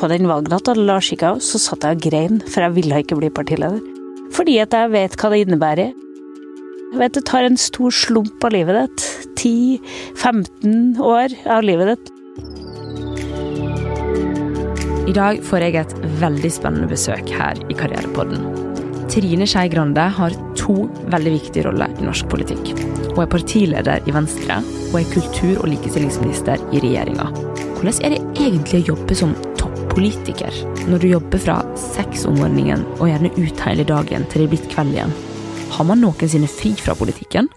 på den valgnatta Lars gikk av, så satt jeg og grein, for jeg ville ikke bli partileder. Fordi at jeg vet hva det innebærer. Jeg vet Det tar en stor slump av livet ditt. 10-15 år av livet ditt. I dag får jeg et veldig spennende besøk her i Karrierepodden. Trine Skei Grande har to veldig viktige roller i norsk politikk. Hun er partileder i Venstre og er kultur- og likestillingsminister i regjeringa. Hvordan er det egentlig å jobbe som toppolitiker når du jobber fra seks om morgenen og gjerne ut hele dagen til det er blitt kveld igjen? Har man noensinne fri fra politikken?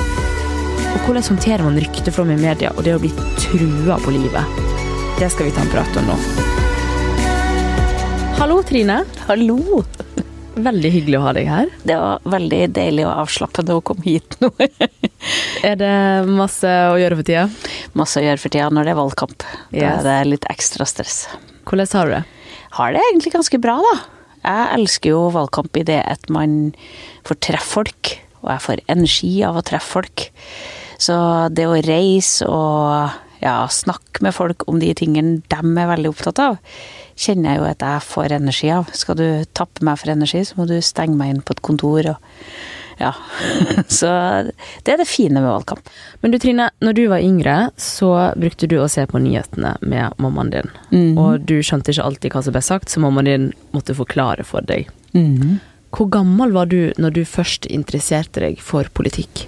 Og hvordan håndterer man rykteflom i media og det å bli trua på livet? Det skal vi ta en prat om nå. Hallo, Trine. Hallo! Veldig hyggelig å ha deg her. Det var veldig deilig og avslappende å komme hit nå. Er det masse å gjøre for tida? Masse å gjøre for tida når det er valgkamp. Da er det litt ekstra stress. Hvordan har du det? Har det egentlig ganske bra, da. Jeg elsker jo valgkamp i det at man får treffe folk, og jeg får energi av å treffe folk. Så det å reise og ja, snakke med folk om de tingene de er veldig opptatt av, kjenner jeg jo at jeg får energi av. Skal du tappe meg for energi, så må du stenge meg inn på et kontor og ja. Så det er det fine med valgkamp. Men du Trine, når du var yngre, så brukte du å se på nyhetene med mammaen din. Mhm. Og du skjønte ikke alltid hva som ble sagt, så mammaen din måtte forklare for deg. Mhm. Hvor gammel var du når du først interesserte deg for politikk?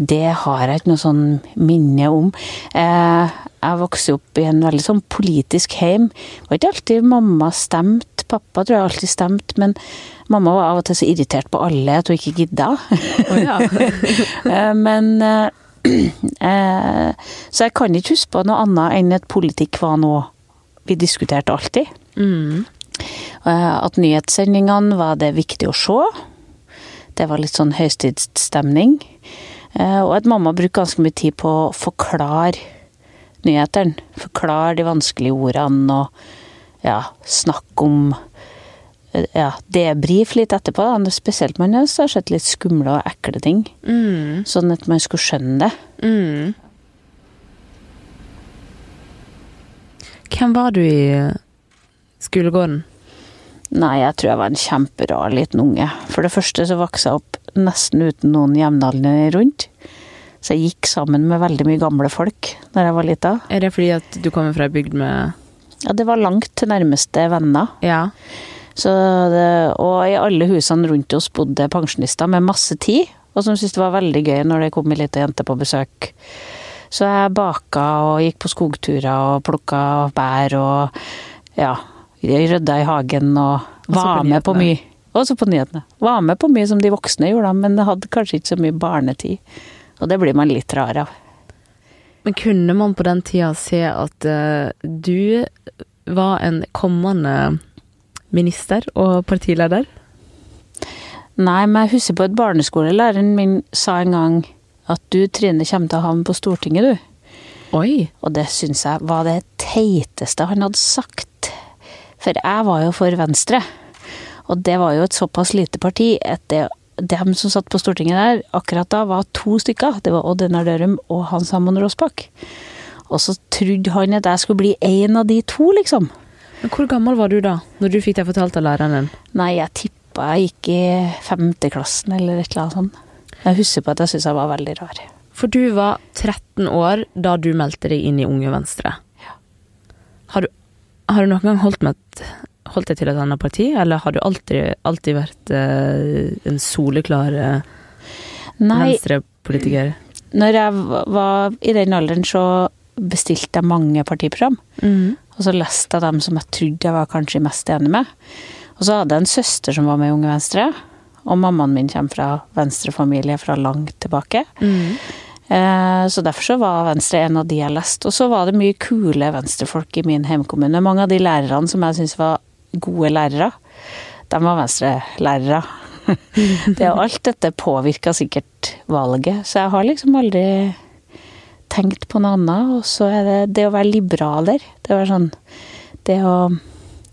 Det har jeg ikke noe sånn minne om. Eh, jeg vokste opp i en veldig sånn politisk heim. Det var ikke alltid mamma stemte. Pappa tror jeg alltid stemte, men mamma var av og til så irritert på alle at hun ikke gidda. Eh, men eh, Så jeg kan ikke huske på noe annet enn at politikk var noe vi diskuterte alltid. Mm. At nyhetssendingene var det viktig å se. Det var litt sånn høytidsstemning. Eh, Og at mamma brukte ganske mye tid på å forklare nyhetene. Forklare de vanskelige ordene og ja, snakke om eh, ja, debrife litt etterpå. Da. Spesielt man har sett litt skumle og ekle ting. Mm. Sånn at man skulle skjønne det. Mm. Hvem var du i skolegården? Nei, jeg tror jeg var en kjemperar liten unge. For det første så vokste jeg opp nesten uten noen jevnaldrende rundt. Så jeg gikk sammen med veldig mye gamle folk da jeg var lita. Er det fordi at du kommer fra ei bygd med Ja, det var langt til nærmeste venner. Ja. Så det, og i alle husene rundt oss bodde pensjonister med masse tid, og som syntes det var veldig gøy når det kom ei lita jente på besøk. Så jeg baka og gikk på skogturer og plukka bær og ja, rydda i hagen og var med på mye. Også på nyhetene. Var med på mye som de voksne gjorde, men hadde kanskje ikke så mye barnetid. Og det blir man litt rar av. Men kunne man på den tida se at uh, du var en kommende minister og partileder? Nei, men jeg husker på at barneskolelæreren min sa en gang at du, Trine, kommer til å havne på Stortinget, du. Oi! Og det syns jeg var det teiteste han hadde sagt. For jeg var jo for Venstre. Og det var jo et såpass lite parti at det, dem som satt på Stortinget der akkurat da, var to stykker. Det var Odd Einar Dørum og Hans Hammond Rossbakk. Og så trodde han at jeg skulle bli en av de to, liksom. Men hvor gammel var du da, når du fikk det fortalt av læreren din? Nei, jeg tippa jeg gikk i femteklassen eller et eller annet sånt. Jeg husker på at jeg syntes jeg var veldig rar. For du var 13 år da du meldte deg inn i Unge Venstre. Ja. Har du, har du noen gang holdt, med holdt deg til et annet parti, eller har du alltid, alltid vært eh, en soleklar eh, venstrepolitiker? når jeg var i den alderen, så bestilte jeg mange partiprogram. Mm. Og så leste jeg dem som jeg trodde jeg var kanskje mest enig med. Og så hadde jeg en søster som var med i Unge Venstre. Og mammaen min kommer fra venstrefamilie fra langt tilbake. Mm. Eh, Så derfor så var Venstre en av de jeg leste. Og så var det mye kule venstrefolk i min hjemkommune. Mange av de lærerne som jeg syntes var gode lærere, de var venstrelærere. Det alt dette påvirka sikkert valget, så jeg har liksom aldri tenkt på noe annet. Og så er det det å være liberaler. Det å være sånn Det å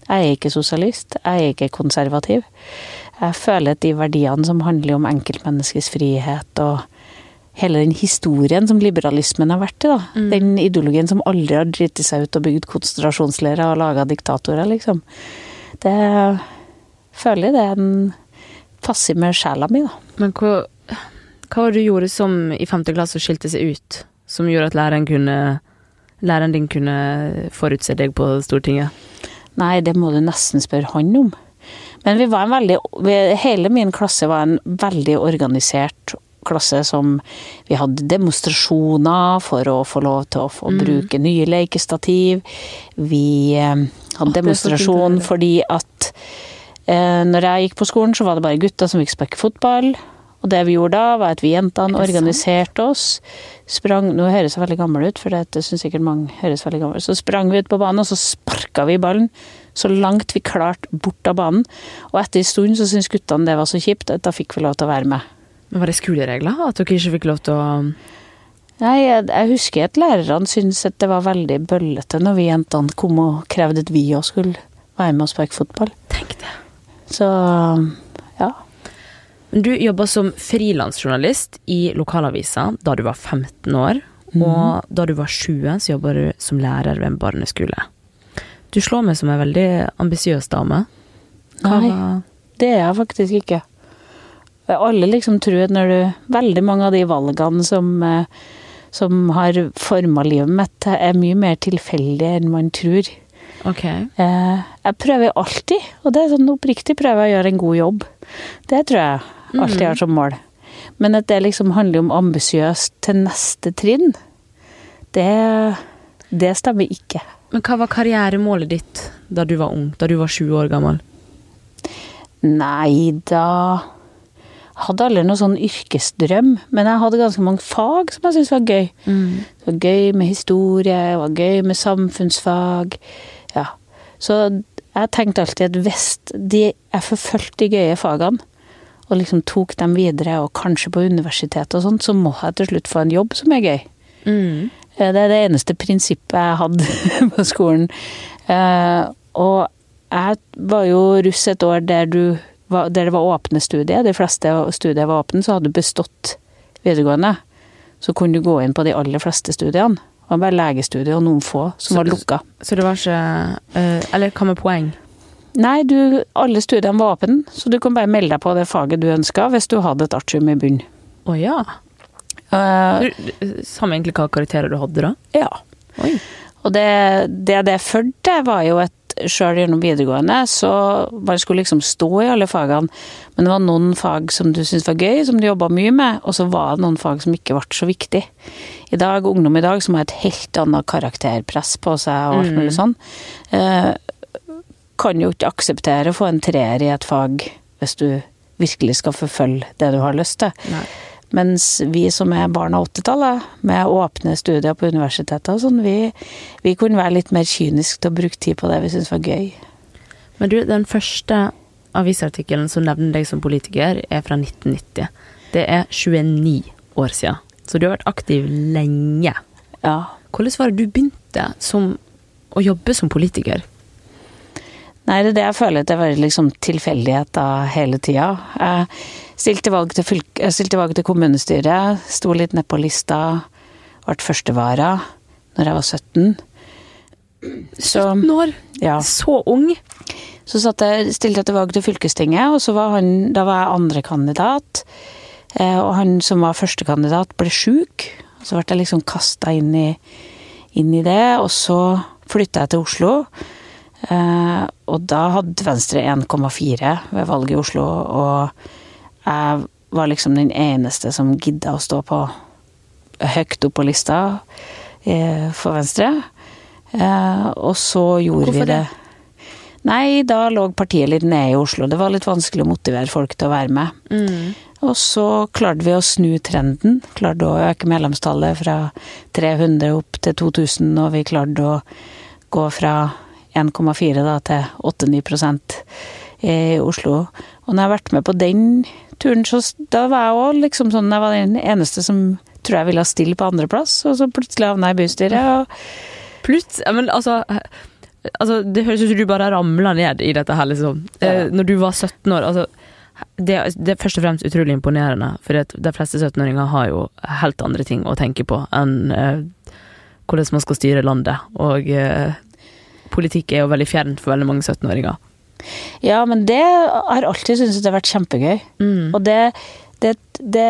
Jeg er ikke sosialist. Jeg er ikke konservativ. Jeg føler at de verdiene som handler om enkeltmenneskets frihet og hele den historien som liberalismen har vært i. da. Mm. Den ideologien som aldri har driti seg ut og bygd konsentrasjonsleirer og laga diktatorer, liksom. Det føler jeg det er en passer med sjela mi, da. Men hva, hva var det du gjorde som i femte klasse skilte seg ut? Som gjorde at læreren kunne Læreren din kunne forutse deg på Stortinget? Nei, det må du nesten spørre han om. Men vi var en veldig Hele min klasse var en veldig organisert klasse som Vi hadde demonstrasjoner for å få lov til å få bruke nye lekestativ. Vi eh, hadde demonstrasjon fordi at eh, når jeg gikk på skolen, så var det bare gutter som fikk sparke fotball. Og det vi gjorde da, var at vi jentene Er organiserte oss. Sprang Nå høres jeg veldig gammel ut, for det syns sikkert mange høres veldig gammel ut. Så sprang vi ut på banen, og så sparka vi ballen så langt vi klarte bort av banen. Og etter en stund så syntes guttene det var så kjipt at da fikk vi lov til å være med. Men Var det skoleregler? At dere ikke fikk lov til å Nei, jeg, jeg husker at lærerne syntes at det var veldig bøllete når vi jentene kom og krevde at vi òg skulle være med og sparke fotball. Tenk det. Så ja. Du jobba som frilansjournalist i lokalavisa da du var 15 år. Og da du var 20, så jobba du som lærer ved en barneskole. Du slår meg som ei veldig ambisiøs dame. Hva Nei. Det er jeg faktisk ikke. Alle liksom tror at når du Veldig mange av de valgene som, eh, som har forma livet mitt, er mye mer tilfeldige enn man tror. Ok. Eh, Jeg prøver alltid, og det er sånn oppriktig prøver jeg å gjøre en god jobb. Det tror jeg alltid jeg har som mål. Men at det liksom handler om ambisiøst til neste trinn, det, det stemmer ikke. Men hva var karrieremålet ditt da du var ung? Da du var 20 år gammel? Nei, da hadde aldri noen sånn yrkesdrøm, men jeg hadde ganske mange fag som jeg syntes var gøy. Det var gøy med historie, det var gøy med samfunnsfag. Ja. Så jeg tenkte alltid at hvis de, jeg forfulgte de gøye fagene, og liksom tok dem videre, og kanskje på universitetet og sånt, så må jeg til slutt få en jobb som er gøy. Mm. Eh, Det er det eneste prinsippet jeg hadde på skolen. Eh, og jeg var jo russ et år der, du, var- der det var åpne studier. De fleste studier var åpne, så hadde du bestått videregående. Så kunne du gå inn på de aller fleste studiene. Det var bare legestudiet og noen få som Så- var lukka. Så det var ikke eh, Eller hva med poeng? Nei, du, alle studiene var åpne, så du kan bare melde deg på det faget du ønska hvis du hadde et artium i bunnen. Å ja. Uh, Samme egentlig hva karakterer du hadde, da? ja. Oi. Og det det, det førte til, var jo at sjøl gjennom videregående så man skulle liksom stå i alle fagene, men det var noen fag som du syntes var gøy, som du jobba mye med, og så var det noen fag som ikke ble så viktig. I dag, ungdom i dag, som har et helt annet karakterpress på seg og alt mulig sånn, eh, kan jo ikke akseptere å få en treer i et fag hvis du virkelig skal forfølge det du har lyst til. Nei. Mens vi som er barn av 80-tallet, med åpne studier på universitetet og sånn, vi, vi kunne være litt mer kyniske til å bruke tid på det vi syntes var gøy. Men du, den første avisartikkelen som nevner deg som politiker, er fra 1990. Det er 29 år siden. Så du har vært aktiv lenge. Ja. Hvordan var det du begynte som, å jobbe som politiker? Nei, det er det jeg føler at det var liksom tilfeldigheter hele tida. Jeg stilte valg til, fylke, stilte valg til kommunestyret, sto litt ned på lista, ble førstevara når jeg var 17. Så, 17 år? ja. Så ung? Så satt jeg, stilte jeg til valg til fylkestinget, og så var han, da var jeg andrekandidat. Eh, og han som var førstekandidat, ble sjuk. Så ble jeg liksom kasta inn, i- inn i det, og så flytta jeg til Oslo. Eh, og da hadde Venstre 1,4 ved valget i Oslo, og jeg var liksom den eneste som gidda å stå på høyt opp på lista eh, for Venstre. Eh, og så gjorde Hvorfor vi det. det? Nei, da lå partiet litt nede i Oslo. Det var litt vanskelig å motivere folk til å være med. Mm. Og så klarte vi å snu trenden. Klarte å øke medlemstallet fra 300 opp til 2000, og vi klarte å gå fra 1,4 da til 8-9 i Oslo. Og når jeg har vært med på den turen, så da var jeg òg liksom sånn Jeg var den eneste som tror jeg ville stille på andreplass, og så plutselig havna jeg i bystyret. og Plutselig ja, Men altså Altså, det høres ut som du bare ramla ned i dette her, liksom. Ja. Eh, når du var 17 år, altså det, det er først og fremst utrolig imponerende, for de fleste 17-åringer har jo helt andre ting å tenke på enn eh, hvordan man skal styre landet. Og eh, politikk er jo veldig fjernt for veldig mange 17-åringer. Ja, men det har alltid syntes det har vært kjempegøy. Mm. Og det, det, det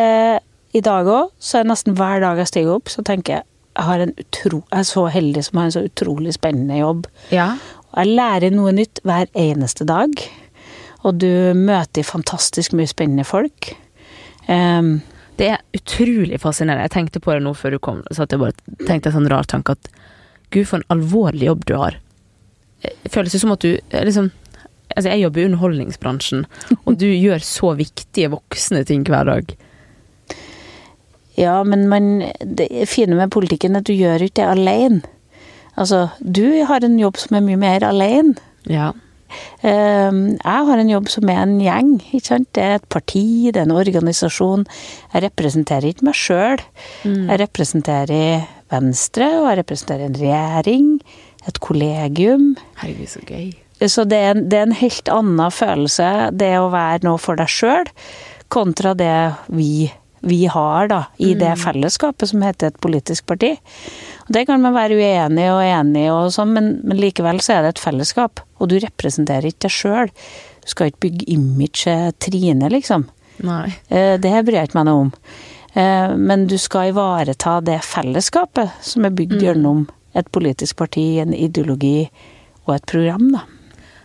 I dag òg, så er nesten hver dag jeg stiger opp, så tenker jeg jeg, har en utro, jeg er så heldig som har en så utrolig spennende jobb. Ja. Og jeg lærer noe nytt hver eneste dag. Og du møter fantastisk mye spennende folk. Um, Det er utrolig fascinerende. Jeg tenkte på det nå før du kom, så at jeg bare tenkte en sånn rar tanke at gud, for en alvorlig jobb du har. Det føles det som at du eh, liksom Altså, jeg jobber i underholdningsbransjen, og du gjør så viktige voksne ting hver dag. ja, men man, det fine med politikken er at du gjør ikke det alene. Altså, du har en jobb som er mye mer alene. Ja. Ehm, Jeg har en jobb som er en gjeng. ikke sant? Det er et parti, det er en organisasjon. Jeg representerer ikke meg sjøl. Jeg representerer Venstre, og jeg representerer en regjering, et kollegium. Herregud, så gøy. Så det er, en, det er en helt annen følelse, det å være noe for deg sjøl, kontra det vi, vi har da, i det fellesskapet som heter et politisk parti. Og Det kan man være uenig og enig og sånn, men, men likevel så er det et fellesskap. Og du representerer ikke deg sjøl. Du skal ikke bygge imaget Trine, liksom. Nei. Eh, Det bryr jeg ikke meg noe om. Eh, Men du skal ivareta det fellesskapet som er bygd gjennom et politisk parti, en ideologi og et program, da.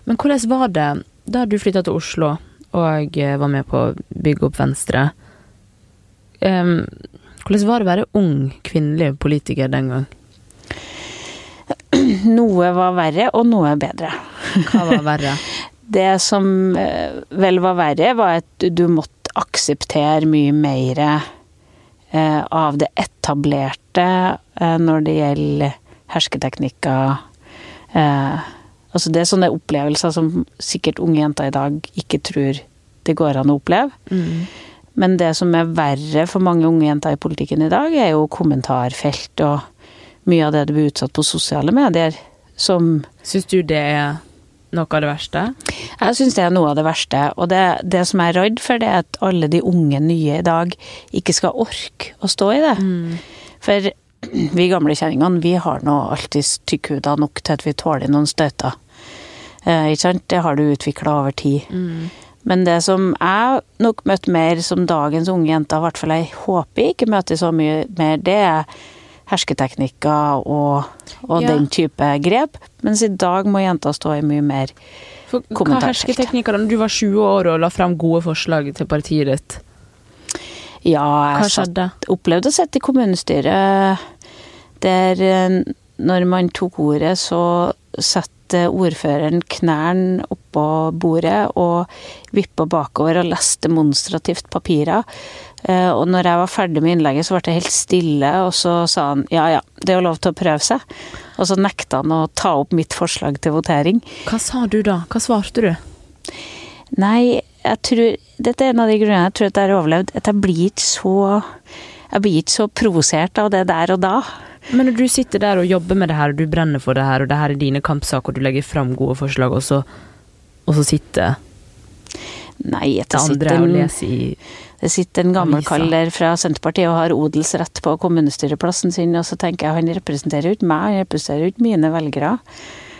Men hvordan var det da du flytta til Oslo og eh, var med på å bygge opp Venstre? Um, hvordan var det å være ung kvinnelig politiker den gang? Noe var verre, og noe bedre. Hva var verre? Det som eh, vel var verre, var at du måtte akseptere mye mer eh, av det etablerte når det gjelder hersketeknikker. Eh, altså det er sånne opplevelser som sikkert unge jenter i dag ikke tror det går an å oppleve. Mm. Men det som er verre for mange unge jenter i politikken i dag, er jo kommentarfelt og mye av det du blir utsatt på sosiale medier, som Syns du det er noe av det verste? Jeg syns det er noe av det verste. Og det, det som jeg er redd for, det er at alle de unge nye i dag ikke skal orke å stå i det. For vi gamle kjerringene, vi har nå alltid tykkhuda nok til at vi tåler noen støter. Eh, ikke sant? Det har du utvikla over tid. Men det som jeg nok møtte mer som dagens unge jenter, i hvert fall jeg håper ikke møter så mye mer, det er hersketeknikker og, og Ja. den type grep. Mens i dag må jenter stå i mye mer For hva Kommentarfelt. hersketeknikker da? Du var 20 år og la fram gode forslag til partiet ditt. Ja, Hva jeg satt, opplevde å sitte i kommunestyret der eh, når man tok ordet, så satte ordføreren knærne oppå bordet og vippa bakover og leste demonstrativt papirer. Eh, Og når jeg var ferdig med innlegget, så ble det helt stille, og så sa han ja ja, det er jo lov til å prøve seg. Og så nekta han å ta opp mitt forslag til votering. Hva sa du da? Hva svarte du? Nei, jeg tror Dette er en av de grunnene jeg tror at jeg har overlevd. At jeg blir ikke så Jeg blir ikke så provosert av det der og da. Men når du sitter der og jobber med det her, og du brenner for det her, og det her er dine kampsaker, og du legger fram gode forslag, og så, og så sitter Nei, det andre sitter en, leser i det sitter en gammel kaller fra Senterpartiet og har odelsrett på kommunestyreplassen sin, og så tenker jeg han representerer jo ikke meg, han representerer jo ikke mine velgere.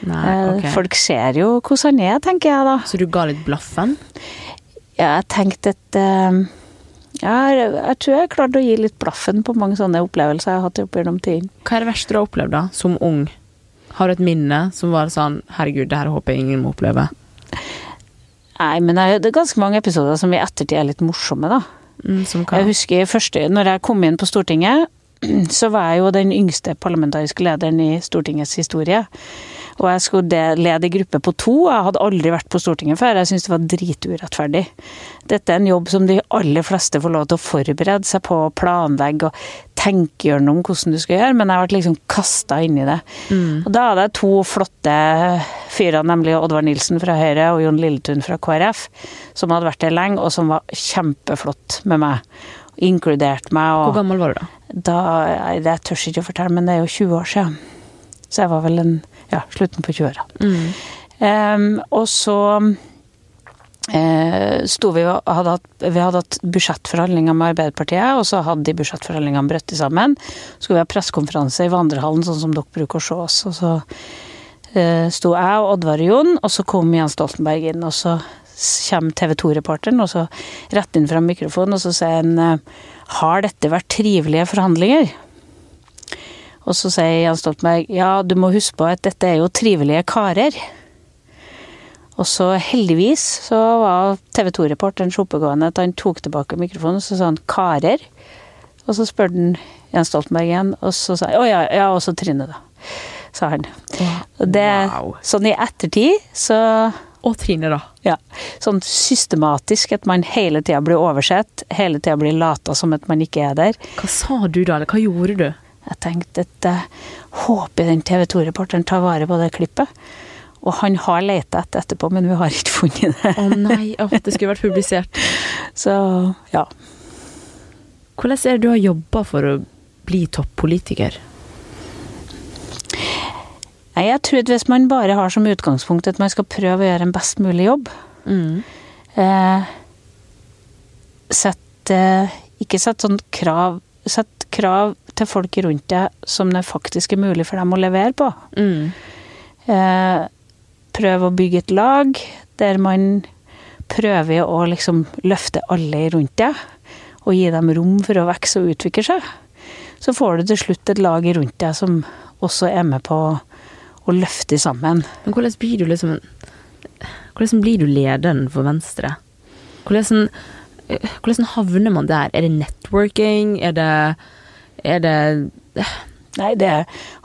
Nei, okay. Folk ser jo hvordan han er, tenker jeg da. Så du ga litt blaffen? Ja, jeg tenkte at eh, ja, jeg tror jeg klarte å gi litt blaffen på mange sånne opplevelser jeg har hatt opp gjennom tiden. Hva er det verste du har opplevd, da, som ung? Har du et minne som var sånn Herregud, det her håper jeg ingen må oppleve. Nei, men jeg- det er ganske mange episoder som i ettertid er litt morsomme, da. Mm? Jeg husker første, når jeg kom inn på Stortinget, så var jeg jo den yngste parlamentariske lederen i Stortingets historie. Og jeg skulle lede gruppe på to. Jeg hadde aldri vært på Stortinget før. Jeg syntes det var driturettferdig. Dette er en jobb som de aller fleste får lov til å forberede seg på, planlegge og tenke gjennom hvordan du skal gjøre, men jeg ble liksom kasta inn i det. Og da hadde jeg to flotte fyrer, nemlig Oddvar Nilsen fra Høyre og Jon Lilletun fra KrF, som hadde vært der lenge, og som var kjempeflott med meg. Inkludert meg. Hvor gammel var du da? da, jeg det tør jeg ikke å fortelle, men det er jo 20 år siden. Så jeg var vel en, ja, slutten på 20-åra. Mm. Um, og så sto vi hadde hatt, vi hadde hatt budsjettforhandlinger med Arbeiderpartiet, og så hadde de budsjettforhandlingene brutt sammen. Så skulle vi ha pressekonferanse i vandrehallen, sånn som dere bruker å se oss. Og så eh, sto jeg og Oddvar og Jon, og så kom Jens Stoltenberg inn. Og så kommer TV 2-reporteren, og så rett inn fra mikrofonen, og så sier han eh, Har dette vært trivelige forhandlinger? Og så sier Jens Stoltenberg ja, du må huske på at dette er jo trivelige karer. Og så heldigvis så var TV 2-reporteren så oppegående at han tok tilbake mikrofonen og så sa han 'karer'. Og så spurte han Jens Stoltenberg igjen, og så sa han 'å ja, ja, og så Trine', da. Sa han. Og det, Wow. Sånn i ettertid så Og Trine, da. ja, sånn systematisk at man hele tida blir oversett, hele tida blir lata som at man ikke er der. Hva sa du da, eller hva gjorde du? Jeg tenkte at jeg håper den TV 2-reporteren tar vare på det klippet. Og han har leita etter etterpå, men vi har ikke funnet det. Å nei, oh, det skulle vært publisert. Så ja. Hvordan er det du har jobba for å bli toppolitiker? Nei, jeg tror at hvis man bare har som utgangspunkt at man skal prøve å gjøre en best mulig jobb Mm. eh, Sett eh, Ikke sett sånn krav Sett krav til folk rundt deg som det faktisk er mulig for dem å levere på. Mm. Eh, prøve å bygge et lag der man prøver å liksom løfte alle rundt deg, og gi dem rom for å vokse og utvikle seg. Så får du til slutt et lag rundt deg som også er med på å løfte sammen. Men hvordan blir du liksom Hvordan blir du lederen for Venstre? Hvordan, eh, hvordan havner man der? Er det networking? Er det Er det Nei, det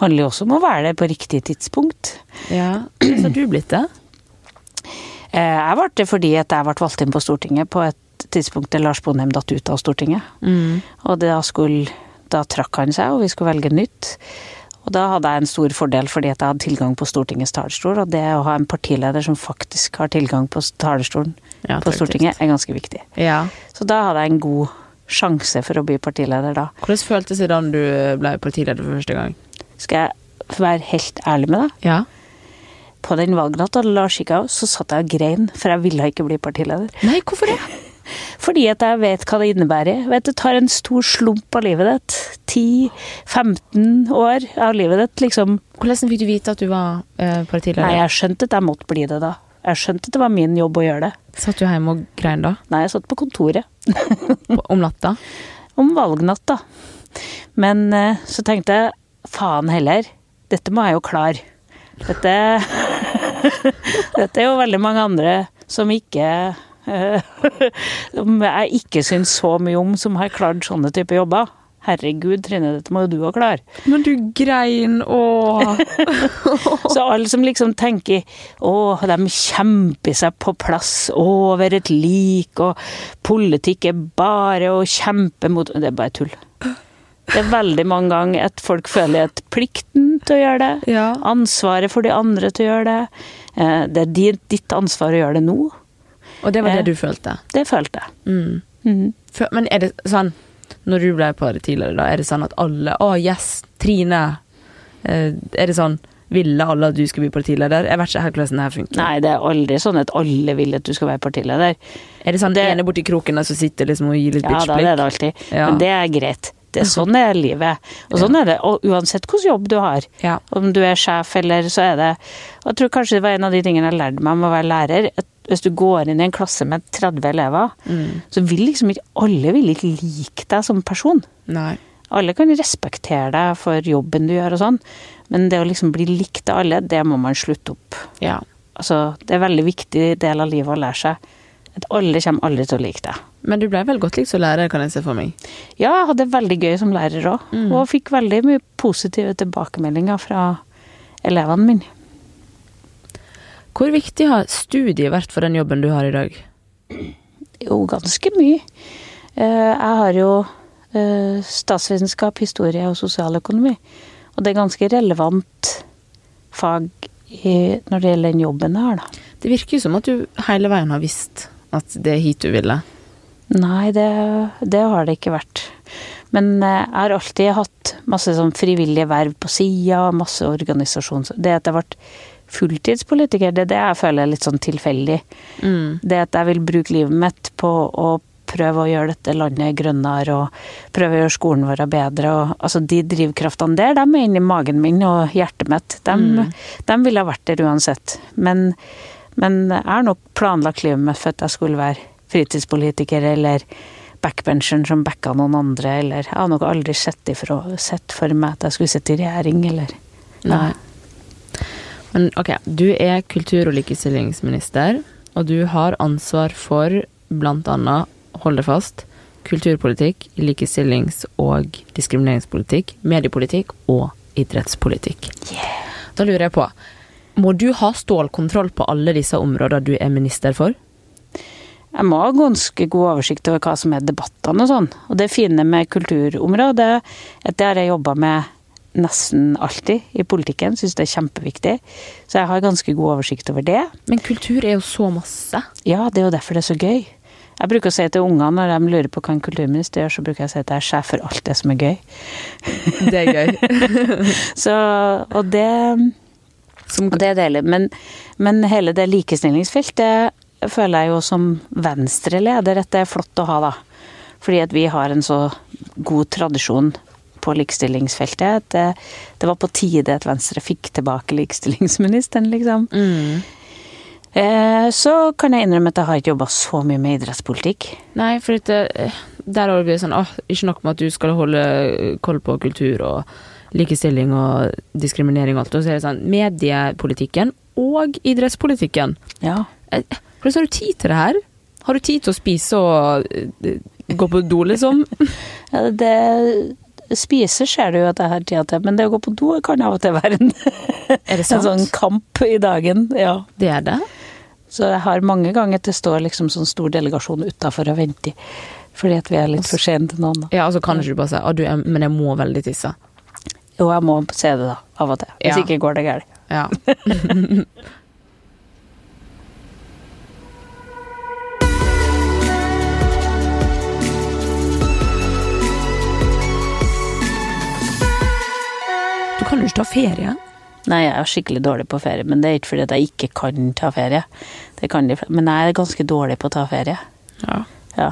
handler jo også om å være der på riktig tidspunkt. Ja, hvordan har du blitt det? Eh, Jeg ble det fordi at jeg ble valgt inn på Stortinget på et tidspunkt der Lars Bonheim datt ut av Stortinget. Mm. Og da, skulle, da trakk han seg, og vi skulle velge nytt. Og da hadde jeg en stor fordel fordi at jeg hadde tilgang på Stortingets talerstol. Og det å ha en partileder som faktisk har tilgang på talerstolen Ja, på Stortinget, er ganske viktig. Ja. Så da hadde jeg en god sjanse for å bli partileder da. Hvordan føltes det da du ble partileder for første gang? Skal jeg være helt ærlig med deg? Ja. På den valgnatta Lars gikk av, så satt jeg og grein, for jeg ville ikke bli partileder. Nei, hvorfor det? Fordi at jeg vet hva det innebærer. Jeg vet, det tar en stor slump av livet ditt. 10-15 år av livet ditt, liksom. Hvordan fikk du vite at du var eh, partileder? Nei, jeg skjønte at jeg måtte bli det da. Jeg skjønte at det var min jobb å gjøre det. Satt du hjemme og grein da? Nei, jeg satt på kontoret. Om natta? Om valgnatt, da. Men eh, så tenkte jeg, faen heller. Dette må jeg jo klare. Dette Dette er jo veldig mange andre som ikke eh, Som jeg ikke syns så mye om, som har klart sånne type jobber. Herregud, Trine, dette må jo du òg klare. Men du grein, og Så alle som liksom tenker å, de kjemper seg på plass over et lik, og politikk er bare å kjempe mot Det er bare tull. Det er veldig mange ganger at folk føler at plikten til å gjøre det, Ja. ansvaret for de andre til å gjøre det, eh, det er ditt, ditt ansvar å gjøre det nå. Og det var det du følte? Det følte jeg. Mm. Mm. Men er det sånn, når du ble partileder, da, er det sånn at alle Å, yes, Trine. Eh, er det sånn Ville alle at du skulle bli partileder? Jeg vet ikke helt hvordan det her funker. Nei, det er aldri sånn at alle vil at du skal være partileder. Er det sånn Det- ene borti kroken der som sitter liksom og gir litt Ja, da det er det alltid. Ja. Men det er greit. Det er sånn er livet. Og sånn er det og uansett hvilken jobb du har. Ja. Om du er sjef eller så er det Jeg tror kanskje det var en av de tingene jeg lærte meg om å være lærer. At hvis du går inn i en klasse med 30 elever, Mm. så vil liksom ikke alle vil ikke like deg som person. Nei. Alle kan respektere deg for jobben du gjør og sånn, men det å liksom bli likt av alle, det må man slutte opp. Ja. Altså, det er en veldig viktig del av livet å lære seg. At alle kommer aldri til å like deg. Men du ble vel godt likt som lærer, kan jeg se for meg. Ja, jeg hadde veldig gøy som lærer òg, Mm. og fikk veldig mye positive tilbakemeldinger fra elevene mine. Hvor viktig har studiet vært for den jobben du har i dag? Jo, ganske mye. Eh, Jeg har jo eh, statsvitenskap, historie og sosialøkonomi, og det er ganske relevant fag når det gjelder den jobben jeg har, da. Det virker jo som at du hele veien har visst at det er hit du ville. Nei, det, det har det ikke vært. Men eh, jeg har alltid hatt masse sånn frivillige verv på sida, masse organisasjons... Det at jeg ble fulltidspolitiker. Det er det jeg føler er litt sånn tilfeldig. Mm. Det at jeg vil bruke livet mitt på å prøve å gjøre dette landet grønnere og prøve å gjøre skolen vår bedre. Og, altså De drivkraftene der, de er inni magen min og hjertet mitt. De, Mm. de ville ha vært der uansett. Men, men jeg har nok planlagt livet mitt for at jeg skulle være fritidspolitiker eller backbencheren som backa noen andre, eller jeg har nok aldri sett, ifra, sett for meg at jeg skulle sitte i regjering, eller Nei. Men ok, du er kultur- og likestillingsminister, og du har ansvar for blant annet, hold det fast, kulturpolitikk, likestillings- og diskrimineringspolitikk, mediepolitikk og idrettspolitikk. Yeah. Da lurer jeg på, må du ha stålkontroll på alle disse områdene du er minister for? Jeg må ha ganske god oversikt over hva som er debattene og sånn. Og det fine med kulturområdet er at det har jeg jobba med nesten alltid i politikken. Syns det er kjempeviktig. Så jeg har ganske god oversikt over det. Men kultur er jo så masse. Ja, det er jo derfor det er så gøy. Jeg bruker å si til ungene når de lurer på hva en kulturminister gjør, så bruker jeg å si at jeg er sjef for alt det som er gøy. Det er gøy. Så, og det Som, Og det er deilig. Men, men hele det likestillingsfeltet føler jeg jo som Venstre-leder at det er flott å ha, da. Fordi at vi har en så god tradisjon på likestillingsfeltet. At det, det var på tide at Venstre fikk tilbake likestillingsministeren, liksom. mm. Eh, så kan jeg innrømme at jeg har ikke jobba så mye med idrettspolitikk. Nei, for dette, eh, der har det sånn åh, Ikke nok med at du skal holde koll på kultur og likestilling og diskriminering og alt, og så er det sånn mediepolitikken og idrettspolitikken. Ja. Eh, Hvordan har du tid til det her? Har du tid til å spise og eh, gå på do, liksom? ja det Spise ser du jo at jeg har tida til, men det å gå på do kan av og til være en, det en sånn kamp i dagen. Ja. Det er det? Så jeg har mange ganger at det står liksom sånn stor delegasjon utafor og venter. Fordi at vi er litt for sene til noen. Ja, altså så kan ikke du bare si at du er, men jeg må veldig tisse. Jo, jeg må se det da, av og til. Hvis Ja. ikke går det galt. Ja. Du kan jo ikke ta ferie. Nei, jeg er skikkelig dårlig på ferie, men det er ikke fordi at jeg ikke kan ta ferie. Det kan de, men jeg er ganske dårlig på å ta ferie. Ja. Ja.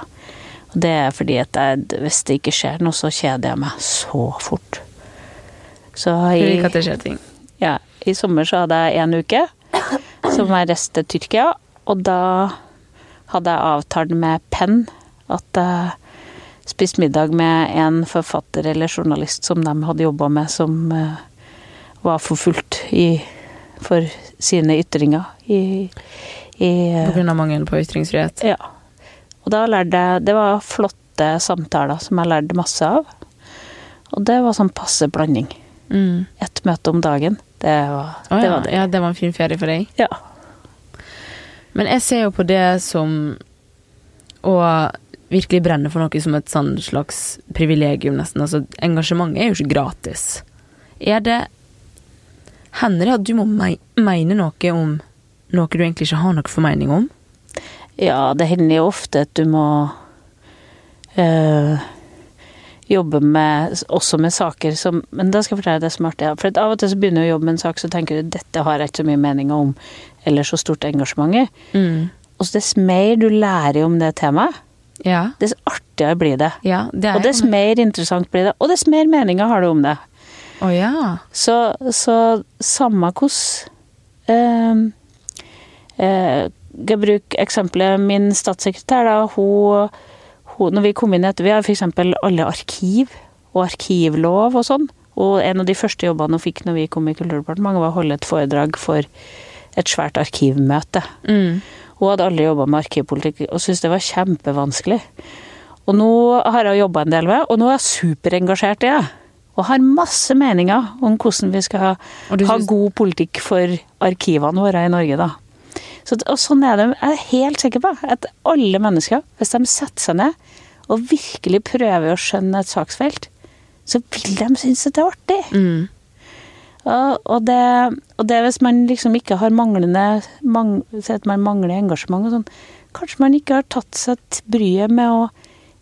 Og det er fordi at jeg, hvis det ikke skjer noe, så kjeder jeg meg så fort. Så Du liker at det skjer ting. ja, i sommer så hadde jeg en uke som jeg reiste til Tyrkia, og da hadde jeg avtalt med Penn at jeg spiste middag med en forfatter eller journalist som de hadde jobba med, som eh, var forfulgt i, for sine ytringer i, i På grunn av mangel på ytringsfrihet. ja. Og da lærte jeg Det var flotte samtaler som jeg lærte masse av. Og det var sånn passe blanding. Mm. Ett møte om dagen. Det var det. ja. Var det. ja, det var en fin ferie for deg. Ja. Men jeg ser jo på det som å virkelig brenne for noe som et sånn slags privilegium, nesten. Altså, engasjement er jo ikke gratis. Er det Hender det at du må me mene noe om noe du egentlig ikke har noe formening om? ja, det hender jo ofte at du må øh, jobbe med Også med saker som Men da skal jeg fortelle deg det som er artig. For av og til så begynner du å jobbe med en sak, så tenker du dette har jeg ikke så mye meninger om, eller så stort engasjement i. Mm. Og dess mer du lærer om det temaet, Ja. dess artigere blir det. ja, det Og dess mer interessant blir det, og dess mer meninger har du om det. Å ja. Så, så samme hvordan eh, eh, Jeg bruker eksempelet min statssekretær. da, hun, hun, Når vi kom inn etter Vi har f.eks. alle arkiv og arkivlov og sånn. Og en av de første jobbene hun fikk når vi kom i Kulturdepartementet, var å holde et foredrag for et svært arkivmøte. Mm. Hun hadde aldri jobba med arkivpolitikk og syntes det var kjempevanskelig. Og nå har jeg jobba en del med, og nå er jeg superengasjert i det. Og har masse meninger om hvordan vi skal ha, Og ha god politikk for arkivene våre i Norge, da. Så, og sånn er det. Jeg er helt sikker på at alle mennesker, hvis de setter seg ned og virkelig prøver å skjønne et saksfelt, så vil de synes at det er artig. Mm. Og, og, det, og det hvis man liksom ikke har manglende mang, at man mangler engasjement og sånn. Kanskje man ikke har tatt seg bryet med å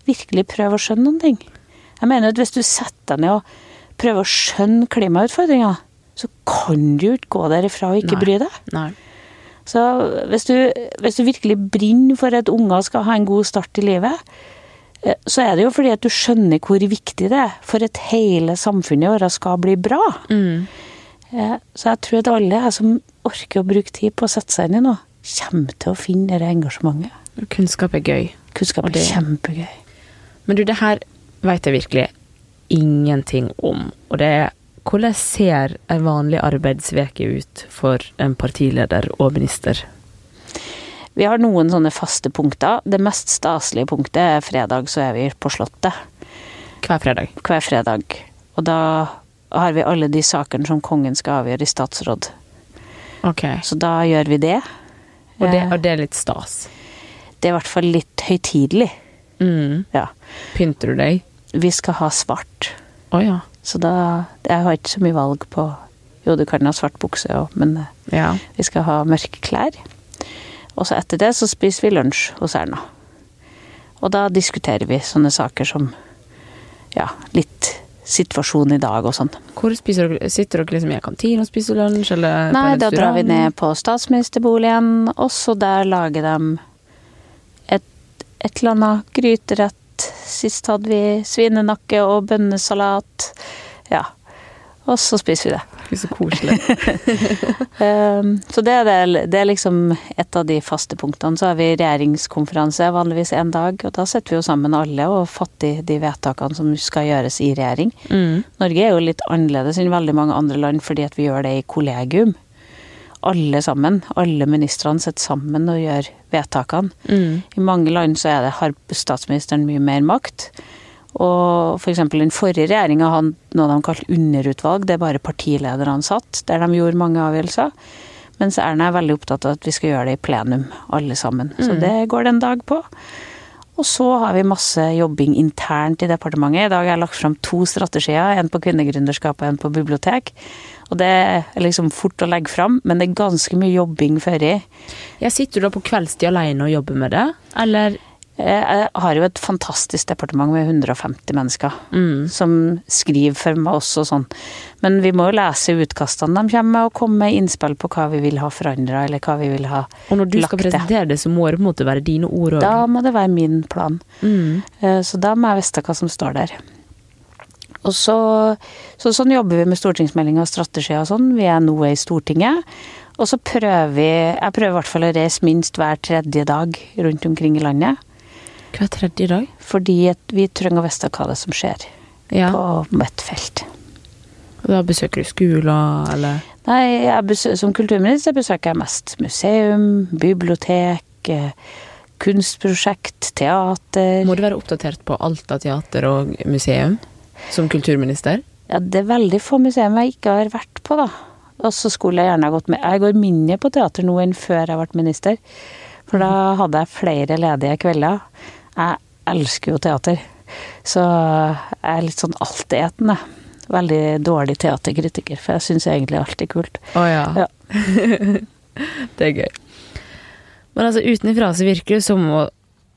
virkelig prøve å skjønne noen ting. Jeg mener at hvis du setter deg ned og prøver å skjønne klimautfordringa, så kan du jo ikke gå derifra og ikke Nei. bry deg. Nei. Så hvis du, hvis du virkelig brenner for at unger skal ha en god start i livet, eh, så er det jo fordi at du skjønner hvor viktig det er for at hele samfunnet vårt skal bli bra. Mm. Eh, Så jeg tror at alle jeg som orker å bruke tid på å sette seg inn i noe, kommer til å finne det engasjementet. Kunnskap er gøy. Kunnskap er det- kjempegøy. Men du, det her veit jeg virkelig ingenting om. Og det er hvordan ser en vanlig arbeidsveke ut for en partileder og minister? Vi har noen sånne faste punkter. Det mest staselige punktet er fredag, så er vi på Slottet. Hver fredag. Hver fredag. Og da har vi alle de sakene som kongen skal avgjøre i statsråd. Okay. Så da gjør vi det. Og det, Eh, og det er litt stas. Det er i hvert fall litt høytidelig. Mm. Ja. Pynter du deg? Vi skal ha svart. Oh, ja. Så da Jeg har ikke så mye valg på Jo, du kan ha svart bukse òg, men eh, Ja. vi skal ha mørke klær. Og så etter det så spiser vi lunsj hos Erna. Og da diskuterer vi sånne saker som ja, litt situasjon i dag og sånn. Hvor spiser dere? Sitter dere liksom i en kantine og spiser lunsj, eller Nei, da drar vi ned på statsministerboligen, og så der lager de et, et eller annet gryterett. Sist hadde vi svinenakke og bønnesalat. Ja. Og så spiser vi det. Gud, Så koselig. Um, så det er, det, det er liksom et av de faste punktene. Så har vi regjeringskonferanse vanligvis en dag, og da setter vi jo sammen alle og fatter de vedtakene som skal gjøres i regjering. Mm. Norge er jo litt annerledes enn veldig mange andre land fordi at vi gjør det i kollegium. Alle sammen. Alle ministrene sitter sammen og gjør vedtakene. Mm. I mange land så er det, har statsministeren mye mer makt. Og f.eks. den forrige regjeringa hadde noe de kalte underutvalg, det er bare partilederne satt, der de gjorde mange avgjørelser. Mens Erna er veldig opptatt av at vi skal gjøre det i plenum, alle sammen. Så det går det en dag på. Og så har vi masse jobbing internt i departementet. I dag har jeg lagt fram to strategier, en på kvinnegründerskap og en på bibliotek. Og det er liksom fort å legge fram, men det er ganske mye jobbing før i. Jeg sitter du da på kveldstid alene og jobber med det, eller Jeg har jo et fantastisk departement med 150 mennesker Mm. som skriver for meg også og sånn. Men vi må jo lese utkastene de kommer med, og komme med innspill på hva vi vil ha forandra, eller hva vi vil ha Og når du skal lagt til. presentere det, så må det på en måte være dine ord òg. Da må det være min plan. Mm. Eh, Så da må jeg vite hva som står der. Og så, så sånn jobber vi med stortingsmeldinger og strategier og sånn. Vi er nå i Stortinget. Og så prøver vi Jeg prøver i hvert fall å reise minst hver tredje dag rundt omkring i landet. Hver tredje dag? Fordi vi trenger å vite hva det er som skjer Ja. på mitt felt. Og da besøker du skoler, eller Nei, jeg besø som kulturminister besøker jeg mest museum, bibliotek, eh, kunstprosjekt, teater. Må du være oppdatert på alt av teater og museum som kulturminister? Ja, det er veldig få museum jeg ikke har vært på, da. Og så skulle jeg gjerne ha gått med. Jeg går mindre på teater nå enn før jeg ble minister. For da hadde jeg flere ledige kvelder. Jeg elsker jo teater. Så jeg er litt sånn altetende. Veldig dårlig teaterkritiker, for jeg syns egentlig alt er kult. Å ja. Ja. det er gøy. Men altså utenfra så virker det som,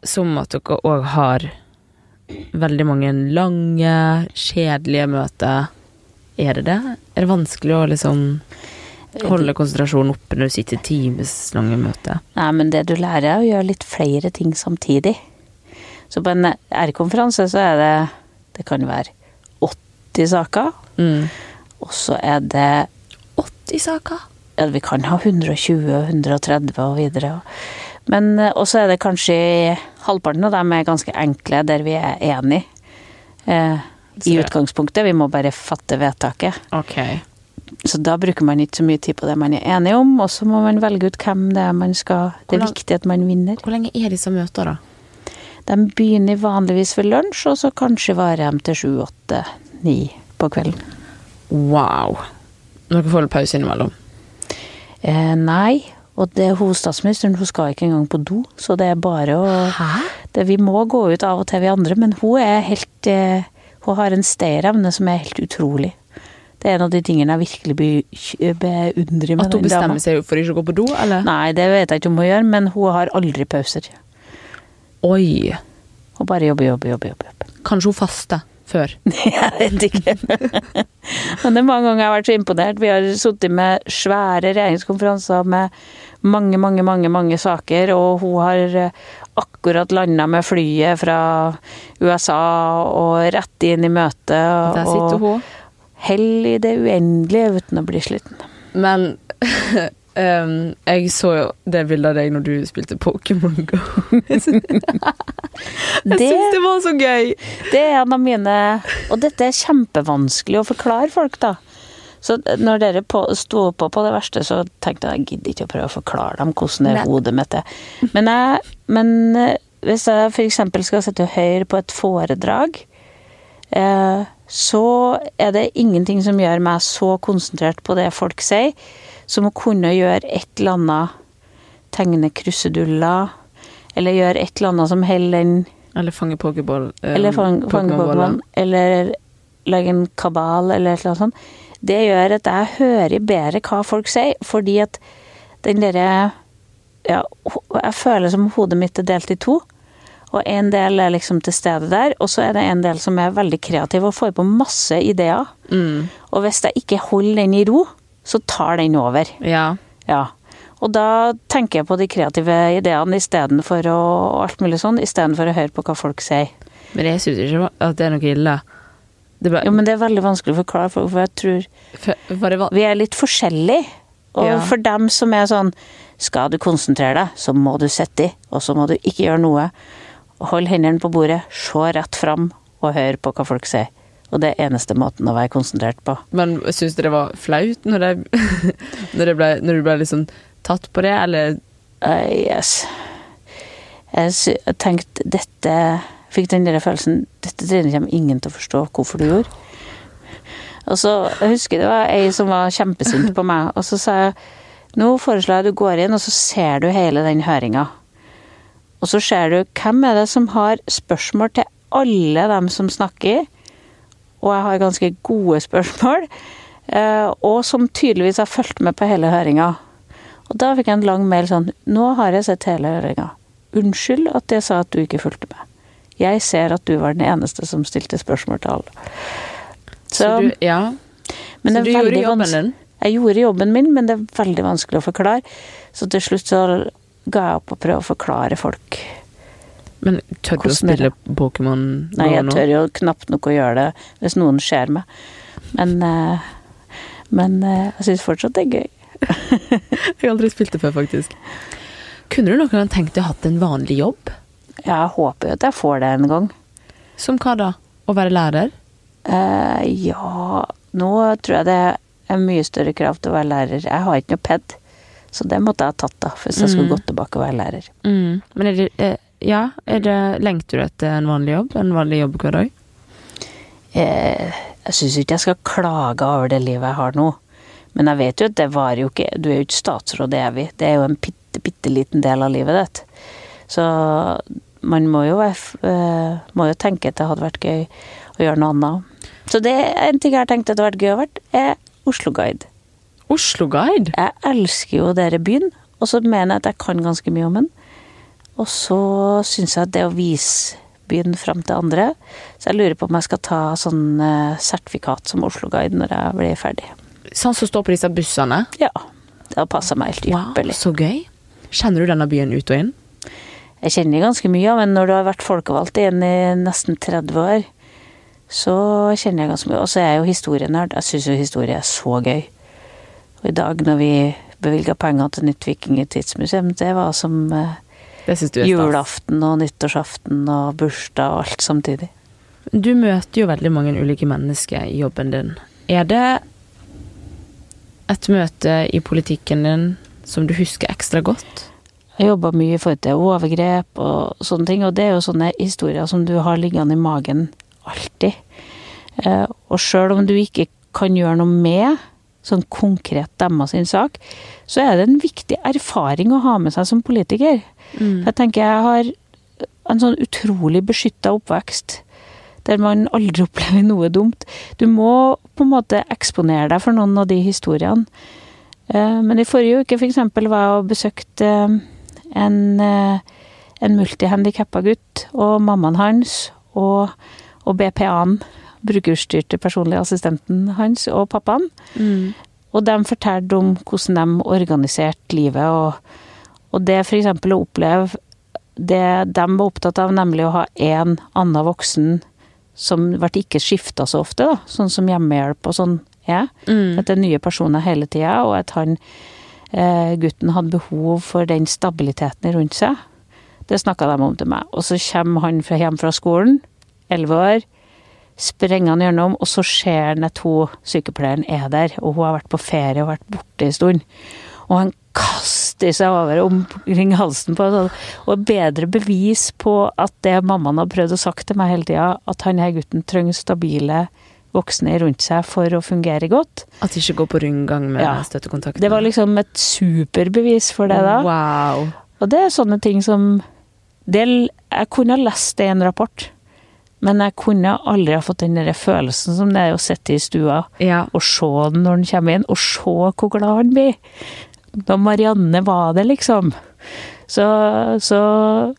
som at dere òg har veldig mange lange, kjedelige møter. Er det det? Er det vanskelig å liksom holde konsentrasjonen oppe når du sitter i timeslange møter? Nei, men det du lærer er å gjøre litt flere ting samtidig. Så på en R-konferanse så er det Det kan være 80 saker. Mm. Og så er det 80 saker? ja, Vi kan ha 120 og 130 og videre. Men eh, også er det kanskje halvparten av dem er ganske enkle, der vi er enige. Eh, I utgangspunktet. Vi må bare fatte vedtaket. Okay. Så da bruker man ikke så mye tid på det man er enig om, og så må man velge ut hvem det er man skal Det er viktig at man vinner. Hvor lenge er disse møtene, da? De begynner vanligvis ved lunsj, og så kanskje varer de til sju, åtte, ni på kvelden. Wow. Dere får litt pause innimellom? Eh, nei, og det er hovedstatsministeren, hun skal ikke engang på do, så det er bare å det, Vi må gå ut av og til, vi andre, men hun er helt eh, Hun har en stayerevne som er helt utrolig. Det er en av de tingene jeg virkelig be- beundrer med At hun bestemmer seg for ikke å gå på do, eller? Nei, det vet jeg ikke om hun gjør, men hun har aldri pauser. Oi. Hun bare jobber, jobber. jobber. jobber. Kanskje hun faster? Før? Jeg vet ikke. Men det er mange ganger jeg har vært så imponert. Vi har sittet med svære regjeringskonferanser med mange, mange, mange mange saker, og hun har eh, akkurat landa med flyet fra USA og rett inn i møtet. Der sitter Og hun. hell i det uendelige uten å bli sliten. Men ehm, jeg så jo det bildet av deg når du spilte Pokémon Go. Jeg Det, syns det var så gøy! det er en av mine Og dette er kjempevanskelig å forklare folk, da. Så når dere på, sto på på det verste, så tenkte jeg jeg gidder ikke å prøve å forklare dem hvordan det er hodet mitt er. Men, jeg, men eh, hvis jeg f.eks. skal sitte og høre på et foredrag, eh, så er det ingenting som gjør meg så konsentrert på det folk sier, som å kunne gjøre et eller annet Tegne kruseduller, eller gjøre et eller annet som holder den Eller fange pokéball. ehm, eller fange Pokémon-baller. Eller lage en kabal, eller et eller annet sånt. Det gjør at jeg hører bedre hva folk sier, fordi at den derre Ja, jeg føler som hodet mitt er delt i to. Og en del er liksom til stede der, og så er det en del som er veldig kreativ og får på masse ideer. Mm. Og hvis jeg ikke holder den i ro, så tar den over. Ja. Ja. Og da tenker jeg på de kreative ideene istedenfor å alt mulig sånn, istedenfor å høre på hva folk sier. Men jeg syns ikke at det er noe ille. Det ble, Jo, men det er veldig vanskelig å forklare folk, for jeg tror for- det vi er litt forskjellige. Og Ja. for dem som er sånn Skal du konsentrere deg, så må du sitte i, og så må du ikke gjøre noe. Hold hendene på bordet, se rett fram og hør på hva folk sier. Og det er eneste måten å være konsentrert på. Men syns du det var flaut når, det, når, det ble, når du ble liksom tatt på det, eller Uh, yes. Jeg tenkte dette Fikk den der følelsen Dette Trine kommer ingen til å forstå hvorfor du gjorde. Og så jeg husker det var ei som var kjempesint på meg, og så sa jeg nå foreslår jeg du går inn, og så ser du hele den høringa. Og så ser du hvem er det som har spørsmål til alle dem som snakker, og jeg har ganske gode spørsmål, eh, og som tydeligvis har fulgt med på hele høringa. Og da fikk jeg en lang mail sånn Nå har jeg sett hele høringa. Unnskyld at jeg sa at du ikke fulgte med. Jeg ser at du var den eneste som stilte spørsmål til alle. Så, Så, du, ja. men så du gjorde jobben din? Jeg gjorde jobben min, men det er veldig vanskelig å forklare. Så til slutt så ga jeg opp å prøve å forklare folk. Men tør du å spille Pokémon Nei, jeg tør jo knapt nok å gjøre det hvis noen ser meg. Men, eh, men eh, jeg syns fortsatt det er gøy. Jeg har aldri spilt det før, faktisk. Kunne du noen gang tenkt deg å hatt en vanlig jobb? Jeg håper jo at jeg får det en gang. Som hva da? Å være lærer? Uh, ja Nå tror jeg det er mye større krav til å være lærer. Jeg har ikke noe ped, så det måtte jeg ha tatt da, hvis jeg skulle Mm. gått tilbake og være lærer. Mm. Men er det, ja, er det, lengter du etter en vanlig jobb? En vanlig jobb hver dag? Eh, jeg syns ikke jeg skal klage over det livet jeg har nå. Men jeg vet jo at det varer jo ikke Du er jo ikke statsråd evig. Det er jo en bitte, bitte liten del av livet ditt. Så man må jo, eh, må jo tenke at det hadde vært gøy å gjøre noe annet. Så det er en ting jeg har tenkt at det hadde vært gøy å være, er Oslo-guide. Oslo Guide? Jeg elsker jo dere byen, og så mener jeg at jeg kan ganske mye om den. Og så syns jeg at det å vise byen fram til andre Så jeg lurer på om jeg skal ta sånn eh, sertifikat som Oslo-guide når jeg blir ferdig. Sånn som står på disse bussene? Ja. Det har passa meg helt ypperlig. så gøy. Kjenner du denne byen ut og inn? Jeg kjenner ganske mye av men når du har vært folkevalgt igjen i nesten 30 år, så kjenner jeg ganske mye. Og så er jeg jo historienerd. Jeg syns jo historie er så gøy. Og i dag når vi bevilga penger til nytt vikingtidsmuseum, det var som eh, Det syns du er stas. julaften og nyttårsaften og bursdag og alt samtidig. Du møter jo veldig mange ulike mennesker i jobben din. Er det et møte i politikken din som du husker ekstra godt? Jeg jobba mye i forhold til overgrep og sånne ting, og det er jo sånne historier som du har liggende i magen alltid. Eh, Og sjøl om du ikke kan gjøre noe med sånn konkret deres sin sak, så er det en viktig erfaring å ha med seg som politiker. Mm. Jeg tenker jeg har en sånn utrolig beskytta oppvekst. Der man aldri opplever noe dumt. Du må på en måte eksponere deg for noen av de historiene. Eh, Men i forrige uke for eksempel var jeg og besøkte eh, en, eh, en multihandikappa gutt og mammaen hans og, og BPA-en brukerstyrte personlige assistenten hans og pappaen. Mm. Og de fortalte om hvordan de organiserte livet, og, og det f.eks. å oppleve det de var opptatt av, nemlig å ha én annen voksen som ble ikke skifta så ofte, da, sånn som hjemmehjelp og sånn er. Mm. At det er nye personer hele tida, og at han, eh, gutten hadde behov for den stabiliteten rundt seg. Det snakka de om til meg. Og så kommer han fra, hjem fra skolen, elleve år, sprenger han gjennom, og så ser han at hun sykepleieren er der, og hun har vært på ferie og vært borte en stund. Og han kaster seg over omkring halsen på henne. Og bedre bevis på at det mammaen har prøvd å sagt til meg hele tida, at han her gutten trenger stabile voksne rundt seg for å fungere godt. At de ikke går på rundgang med Ja. støttekontakten. Det var liksom et superbevis for det da. Wow. Og det er sånne ting som det, Jeg kunne ha lest det i en rapport, men jeg kunne aldri ha fått den der følelsen som det er å sitte i stua Ja. og se den når den kommer inn, og se hvor glad han blir. Da Marianne var det, liksom. Så, så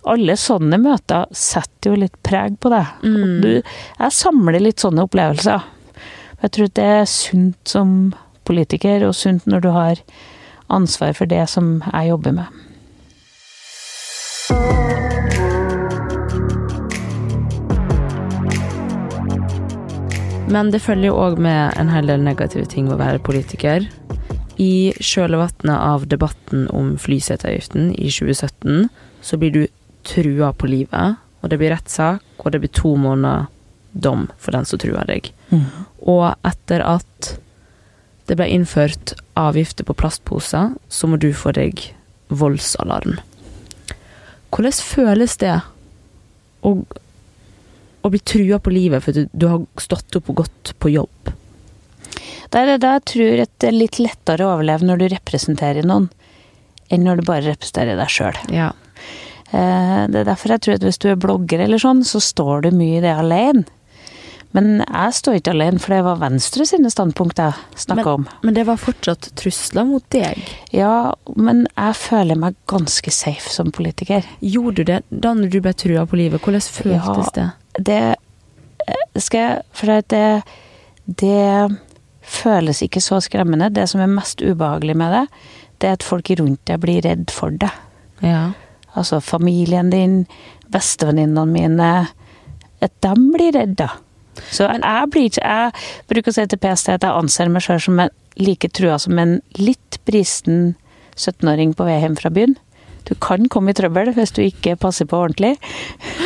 alle sånne møter setter jo litt preg på det. Mm. Du, jeg samler litt sånne opplevelser. Jeg tror det er sunt som politiker, og sunt når du har ansvar for det som jeg jobber med. Men det følger jo òg med en hel del negative ting ved å være politiker. I kjølvannet av debatten om flyseteavgiften i 2017, så blir du trua på livet, og det blir rettssak, og det blir to måneder dom for den som truer deg. Og etter at det ble innført avgifter på plastposer, så må du få deg voldsalarm. Hvordan føles det å, å bli trua på livet for du, du har stått opp og gått på jobb? Det er det jeg tror at det er litt lettere å overleve når du representerer noen, enn når du bare representerer deg sjøl. Ja. Det er derfor jeg tror at hvis du er blogger eller sånn, så står du mye i det alene. Men jeg står ikke alene, for det var Venstre sine standpunkt jeg snakka om. Men det var fortsatt trusler mot deg. Ja, men jeg føler meg ganske safe som politiker. Gjorde du det da du ble trua på livet? Hvordan føltes det? Det eh, skal jeg For det, det føles ikke så skremmende. Det som er mest ubehagelig med det, det er at folk rundt deg blir redd for det. Ja. Altså familien din, bestevenninnene mine. At de blir redda. Så jeg blir ikke Jeg bruker å si til PST at jeg anser meg sjøl som en like trua som en litt bristen 17-åring på vei hjem fra byen. Du kan komme i trøbbel hvis du ikke passer på ordentlig.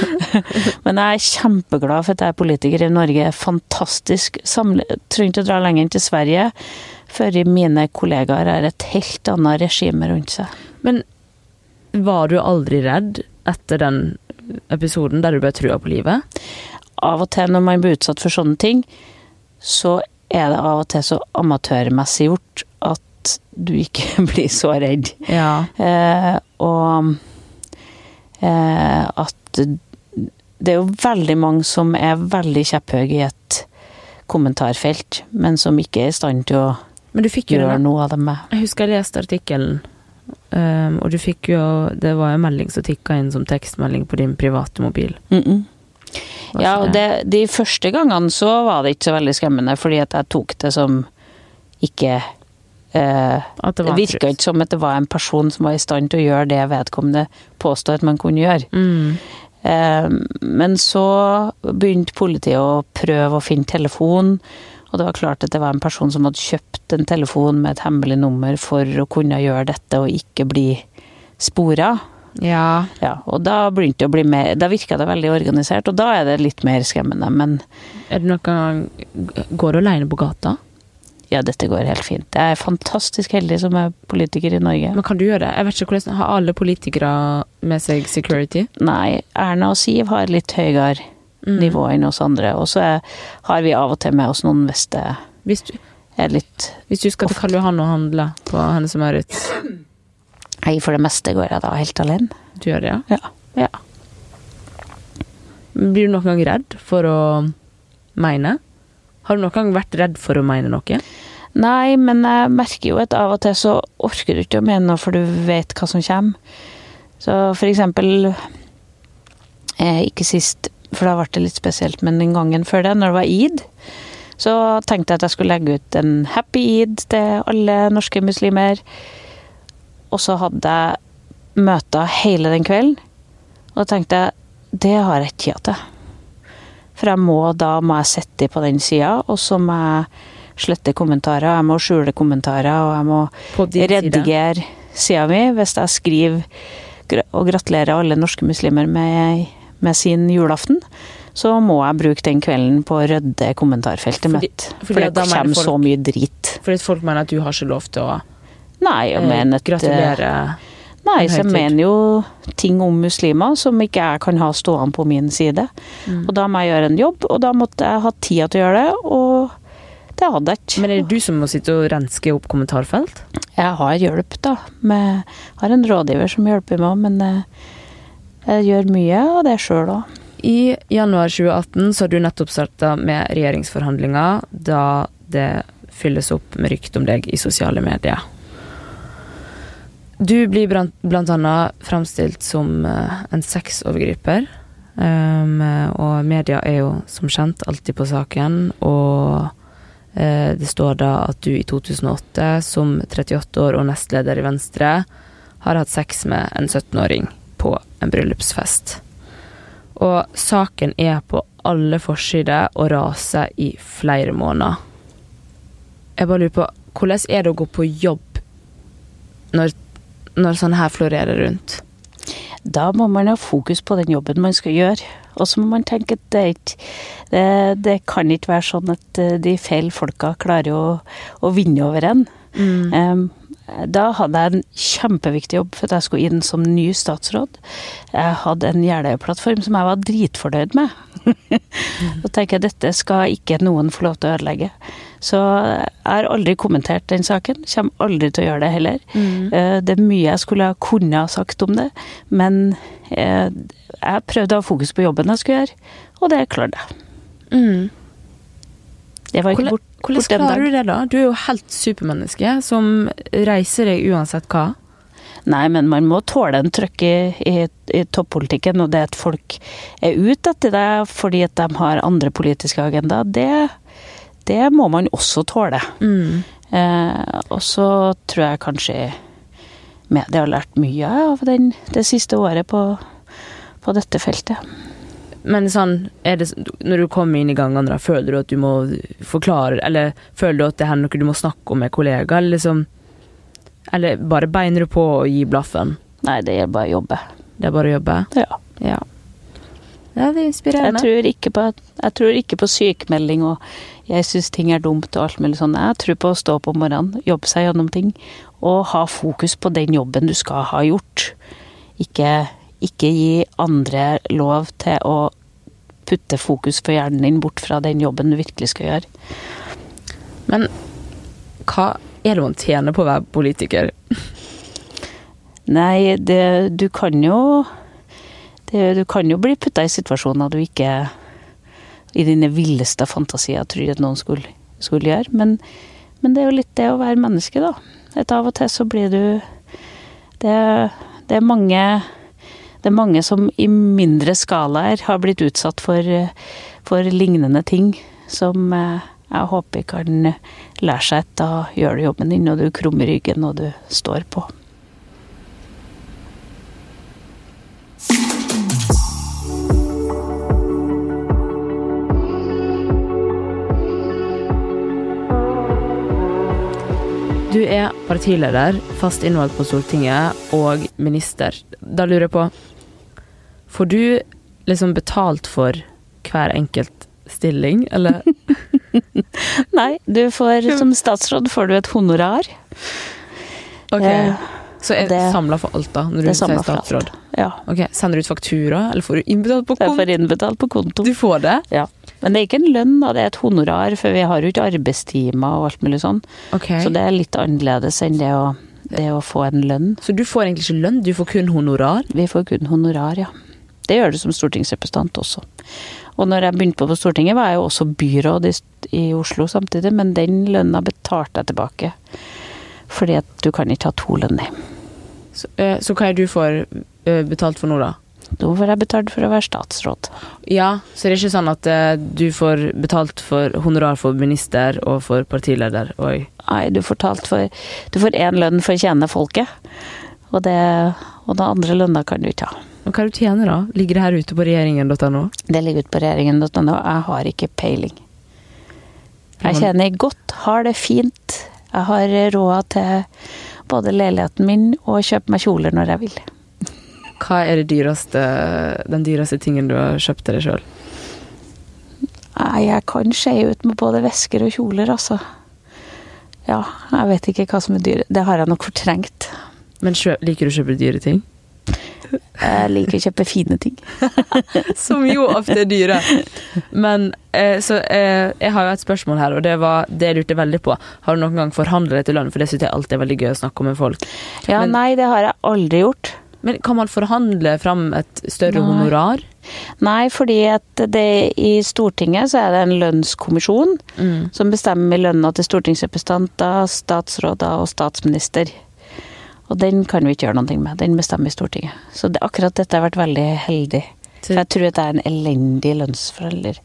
Men jeg er kjempeglad for at jeg er politiker i Norge. Fantastisk. Samle, trenger ikke å dra lenger enn til Sverige før mine kollegaer har et helt annet regime rundt seg. Men var du aldri redd etter den episoden der du ble trua på livet? Av og til når man blir utsatt for sånne ting, så er det av og til så amatørmessig gjort at du ikke blir så redd. Ja. Eh, og eh, at det er jo veldig mange som er veldig kjepphøye i et kommentarfelt, men som ikke er i stand til å Men du fikk jo gjøre noe av det med. Jeg husker jeg leste artikkelen, um, og du fikk jo Det var en melding som tikka inn som tekstmelding på din private mobil. Mm -mm. Ja, og det, de første gangene så var det ikke så veldig skremmende, fordi at jeg tok det som ikke eh, At det Det virka ikke som at det var en person som var i stand til å gjøre det vedkommende påstod at man kunne gjøre. Mm. Eh, men så begynte politiet å prøve å finne telefon, og det var klart at det var en person som hadde kjøpt en telefon med et hemmelig nummer for å kunne gjøre dette og ikke bli spora. Ja. Ja, og da begynte det å bli mer Da virka det veldig organisert, og da er det litt mer skremmende. Men Er det gang Går du alene på gata? Ja, dette går helt fint. Jeg er fantastisk heldig som er politiker i Norge. Men kan du gjøre det? Jeg vet ikke hvordan Har alle politikere med seg security? Nei, Erna og Siv har litt høyere Mm. nivå enn oss andre. Og så er- har vi av og til med oss noen det Hvis du, er litt hvis du skal til Karl Johan og handle på Hennes og Maurits, Nei, for det meste går jeg da helt alene. du gjør det, ja? Ja. ja. Blir du noen gang redd for å mene? Har du noen gang vært redd for å mene noe? Nei, men jeg merker jo at av og til så orker du ikke å mene noe, for du vet hva som kommer. Så for eksempel eh, Ikke sist for da ble det litt spesielt. Men den gangen før det, når det var id, så tenkte jeg at jeg skulle legge ut en happy id til alle norske muslimer. Og så hadde jeg møter hele den kvelden. Og da tenkte jeg det har jeg ikke tid til. For jeg må, da må jeg sitte på den sida, og så må jeg slette kommentarer, jeg må skjule kommentarer, og jeg må redigere sida mi hvis jeg skriver og gratulerer alle norske muslimer med, med sin julaften så må jeg bruke den kvelden på å rydde kommentarfeltet fordi, mitt. For det kommer folk, så mye drit. Fordi folk mener at du har ikke lov til å Nei, jeg mener at, gratulere? Nei, så jeg mener jo ting om muslimer som ikke jeg kan ha stående på min side. Mm. Og da må jeg gjøre en jobb, og da måtte jeg ha tid til å gjøre det, og det hadde jeg ikke. Men er det du som må sitte og renske opp kommentarfelt? Jeg har hjelp, da. Jeg har en rådgiver som hjelper meg, men eh, jeg gjør mye av det sjøl òg. I januar 2018 så har du nettopp starta med regjeringsforhandlinger, da det fylles opp med rykte om deg i sosiale medier. Du blir blant annet framstilt som eh, en sexovergriper. Um, og media er jo som kjent alltid på saken, og det står da at du i 2008, som 38 år og nestleder i Venstre, har hatt sex med en 17-åring på en bryllupsfest. Og saken er på alle forsider og raser i flere måneder. Jeg bare lurer på, hvordan er det å gå på jobb når, når sånn her florerer rundt? Da må man ha fokus på den jobben man skal gjøre. Og så må man tenke at det, det, det, kan ikke være sånn at eh, de feil folka klarer å, å vinne over en. Mm. Um, da hadde jeg en kjempeviktig jobb for jeg skulle inn som ny statsråd. Jeg hadde en Jeløya-plattform som jeg var dritfornøyd med. Og tenker jeg dette skal ikke noen få lov til å ødelegge. Så jeg har aldri kommentert den saken. Kommer aldri til å gjøre det heller. Mm. Eh, det er mye jeg skulle kunne ha sagt om det, men eh, jeg prøvde å ha fokus på jobben jeg skulle gjøre, og det klarte jeg. Mm. Det var ikke bort, Hvordan klarer du det, da? Du er jo helt supermenneske som reiser deg uansett hva. Nei, men man må tåle en trøkk i, i, i toppolitikken, og det at folk er ute etter deg fordi at de har andre politiske agendaer, det, det må man også tåle. Mm. Eh, og så tror jeg kanskje media har lært mye av den, det siste året på, på dette feltet. Men sånn, det, når du kommer inn i gangene, da, føler du at du må forklare Eller føler du at det er noe du må snakke om med kollegaer, eller liksom Eller bare beiner du på å gi blaffen? Nei, det er bare å jobbe. Det er bare å jobbe? Ja. ja. Ja, det er inspirerende. Jeg tror på, jeg tror ikke på sykemelding og jeg syns ting er dumt og alt mulig sånn. Jeg tror på å stå opp om morgenen, jobbe seg gjennom ting og ha fokus på den jobben du skal ha gjort. Ikke ikke gi andre lov til å putte fokus for hjernen din bort fra den jobben du virkelig skal gjøre. Men hva er det man tjener på å være politiker? Nei, det, du kan jo det, Du kan jo bli putta i situasjoner du ikke i dine villeste fantasier tror at noen skulle, skulle gjøre. Men, men, det er jo litt det å være menneske, da. Et av og til så blir du Det, det er mange det er mange som i mindre skalaer har blitt utsatt for, for lignende ting, som eh, jeg håper kan lære seg at da gjør du jobben din, og du krummer ryggen og du står på. Du er partileder, fast innvalgt på Stortinget og minister. Da lurer jeg på Får du liksom betalt for hver enkelt stilling, eller? Nei, du får som statsråd får du et honorar. Ok. Eh, så er det samla for alt, da, når du sier statsråd? Ja. Ok, Sender du ut faktura, eller får du innbetalt på konto? Jeg får innbetalt på konto. Du får det? Ja. Men det er ikke en lønn, da, det er et honorar, for vi har jo ikke arbeidstimer og alt mulig sånn. Okay. Så det er litt annerledes enn det å, det å få en lønn. Så du får egentlig ikke lønn, du får kun honorar? Vi får kun honorar, ja. Det gjør du som stortingsrepresentant også. Og når jeg begynte på Stortinget, var jeg jo også byråd i, Oslo samtidig, men den lønna betalte jeg tilbake. Fordi at du kan ikke ha to lønner. Så, eh, så hva er du for eh, betalt for nå, da? Nå får jeg betalt for å være statsråd. Ja, så det er ikke sånn at eh, du får betalt for honorar for minister og for partileder og Nei, du får talt for Du får én lønn for å tjene folket. Og, det, og den andre lønna kan du ikke ha. Og hva er det du tjener, da? Ligger det her ute på regjeringen.no? Det ligger ute på regjeringen.no. Jeg har ikke peiling. Jeg tjener godt, har det fint. Jeg har råd til både leiligheten min og kjøpe meg kjoler når jeg vil. Hva er det dyreste, den dyreste tingen du har kjøpt til deg sjøl? Jeg kan skeie ut med både vesker og kjoler, altså. Ja, jeg vet ikke hva som er dyre. Det har jeg nok fortrengt. Men liker du å kjøpe dyre ting? Jeg liker å kjøpe fine ting. Som jo ofte er dyre. Men eh, så eh, jeg har jo et spørsmål her, og det var det jeg lurte veldig på. Har du noen gang forhandlet deg til lønn? For det syns jeg alltid er veldig gøy å snakke om med folk. Ja, Men- nei, det har jeg aldri gjort. Men kan man forhandle fram et større Nei. honorar? Nei, fordi at det i Stortinget så er det en lønnskommisjon Mm. som bestemmer lønna til stortingsrepresentanter, statsråder og statsminister. Og den kan vi ikke gjøre noe med. Den bestemmer Stortinget. Så det, akkurat dette har vært veldig heldig. For jeg tror at jeg er en elendig lønnsforelder.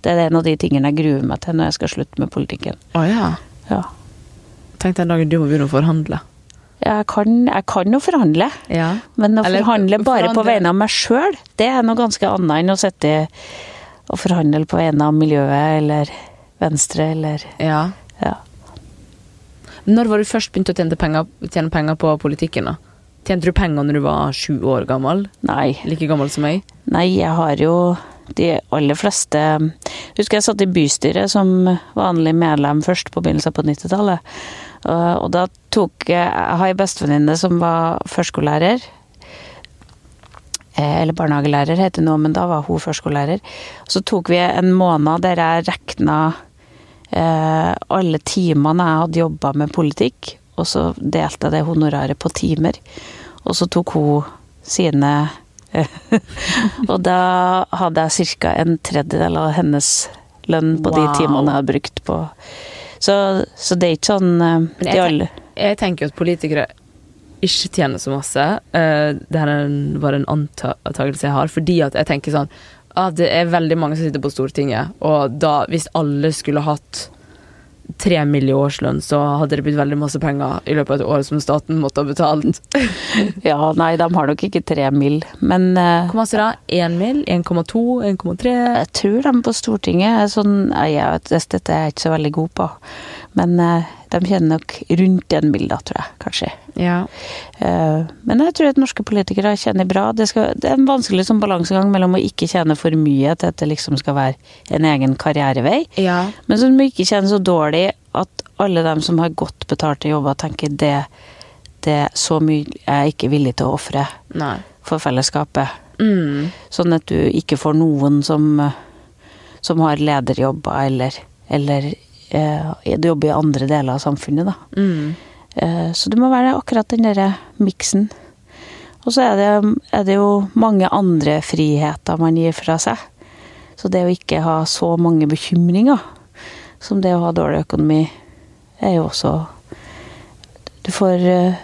Det er en av de tingene jeg gruer meg til når jeg skal slutte med politikken. Å ja. Ja. Tenk den dagen du må begynne å forhandle. Jeg kan, jeg kan jo forhandle, Ja. men å Eller forhandle bare på vegne av meg sjøl, det er noe ganske annet enn å sitte og forhandle på vegne av miljøet eller Venstre eller ja. Ja. Når var du først begynte å tjene penger, tjene penger på politikken? da? Tjente du penger når du var sju år gammel? Nei. Like gammel som meg? Nei, jeg har jo de aller fleste Husker jeg satt i bystyret som vanlig medlem først på begynnelsen på 90-tallet. Og, da tok jeg Jeg har ei bestevenninne som var førskolelærer. Eh, Eller barnehagelærer heter det nå, men da var hun førskolelærer. Så tok vi en måned der jeg rekna alle timene jeg hadde jobba med politikk, og så delte jeg det honoraret på timer. Og så tok hun sine Og da hadde jeg ca. en tredjedel av hennes lønn på de timene jeg hadde brukt på Så, så det er ikke sånn eh, de alle jeg tenker jo at politikere ikke tjener så masse. Uh, det her er en, bare en antakelse jeg har, fordi at jeg tenker sånn ah, Det er veldig mange som sitter på Stortinget, og da, hvis alle skulle hatt tre mill. årslønn, så hadde det blitt veldig masse penger i løpet av et år som staten måtte ha betalt. Ja, nei, de har nok ikke tre mill., men eh, Hvor masse da? 1 mill.? 1,2? 1,3? jeg tror de på Stortinget er sånn jeg, vet- Dette er jeg ikke så veldig god på, men eh, de kjenner nok rundt den bilda, tror jeg, kanskje. Ja. Eh, Men jeg tror at norske politikere tjener bra. Det, skal, det er en vanskelig sånn balansegang mellom å ikke tjene for mye til at det liksom skal være en egen karrierevei, ja. men som ikke tjener så dårlig at alle dem som har godt betalte jobber, tenker det, det er så mye jeg er ikke villig til å ofre for fellesskapet. Mm. Sånn at du ikke får noen som, som har lederjobber eller, eller eh, jobber i andre deler av samfunnet, da. Mm. Eh, Så det må være akkurat den derre miksen. Og så er det, er det jo mange andre friheter man gir fra seg. Så det å ikke ha så mange bekymringer som det å ha dårlig økonomi, er jo også Du får eh,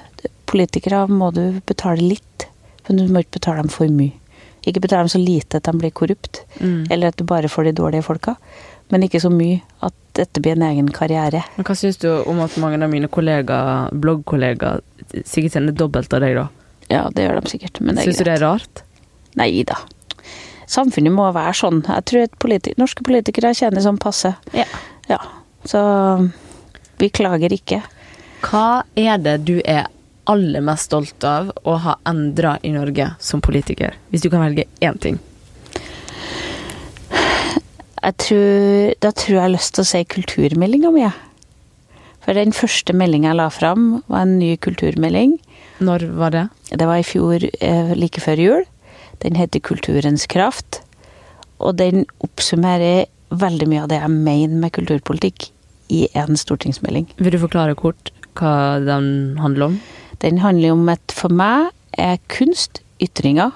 Politikere må du betale litt, men du må ikke betale dem for mye. Ikke betale dem så lite at de blir korrupt, Mm. eller at du bare får de dårlige folka. Men ikke så mye at dette blir en egen karriere. Men hva syns du om at mange av mine kollegaer, bloggkollegaer sikkert sender dobbelt av deg, da? Ja, det gjør de sikkert, men det er Syns du det er rart? Nei da. Samfunnet må være sånn. Jeg tror at politi norske politikere kjenner sånn passe. Ja. Ja. Så vi klager ikke. Hva er det du er aller mest stolt av å ha endra i Norge som politiker? Hvis du kan velge én ting. Jeg tror, da tror jeg har lyst til å si kulturmeldinga mi. For den første meldinga jeg la fram, var en ny kulturmelding. Når var det? Det var i fjor, eh, like før jul. Den heter Kulturens kraft. Og den oppsummerer veldig mye av det jeg mener med kulturpolitikk i en stortingsmelding. Vil du forklare kort hva den handler om? Den handler om at for meg er kunst ytringer.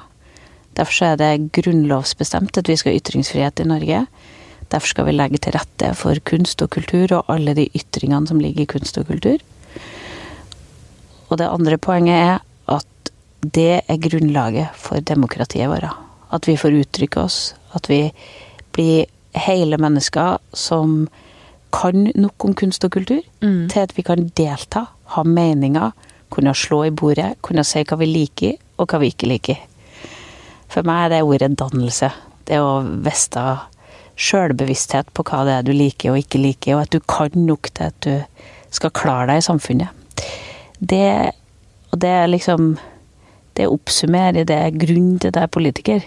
Derfor er det grunnlovsbestemt at vi skal ha ytringsfrihet i Norge. Derfor skal vi legge til rette for kunst og kultur og alle de ytringene som ligger i kunst og kultur. Og det andre poenget er at det er grunnlaget for demokratiet vårt. At vi får uttrykke oss. At vi blir hele mennesker som kan nok om kunst og kultur Mm. til at vi kan delta, ha meninger, kunne slå i bordet, kunne si hva vi liker, og hva vi ikke liker. For meg er det ordet dannelse. Det å vite sjølbevissthet på hva det er du liker og ikke liker, og at du kan nok til at du skal klare deg i samfunnet. Det, og det er liksom Det oppsummerer det grunnen til er politiker,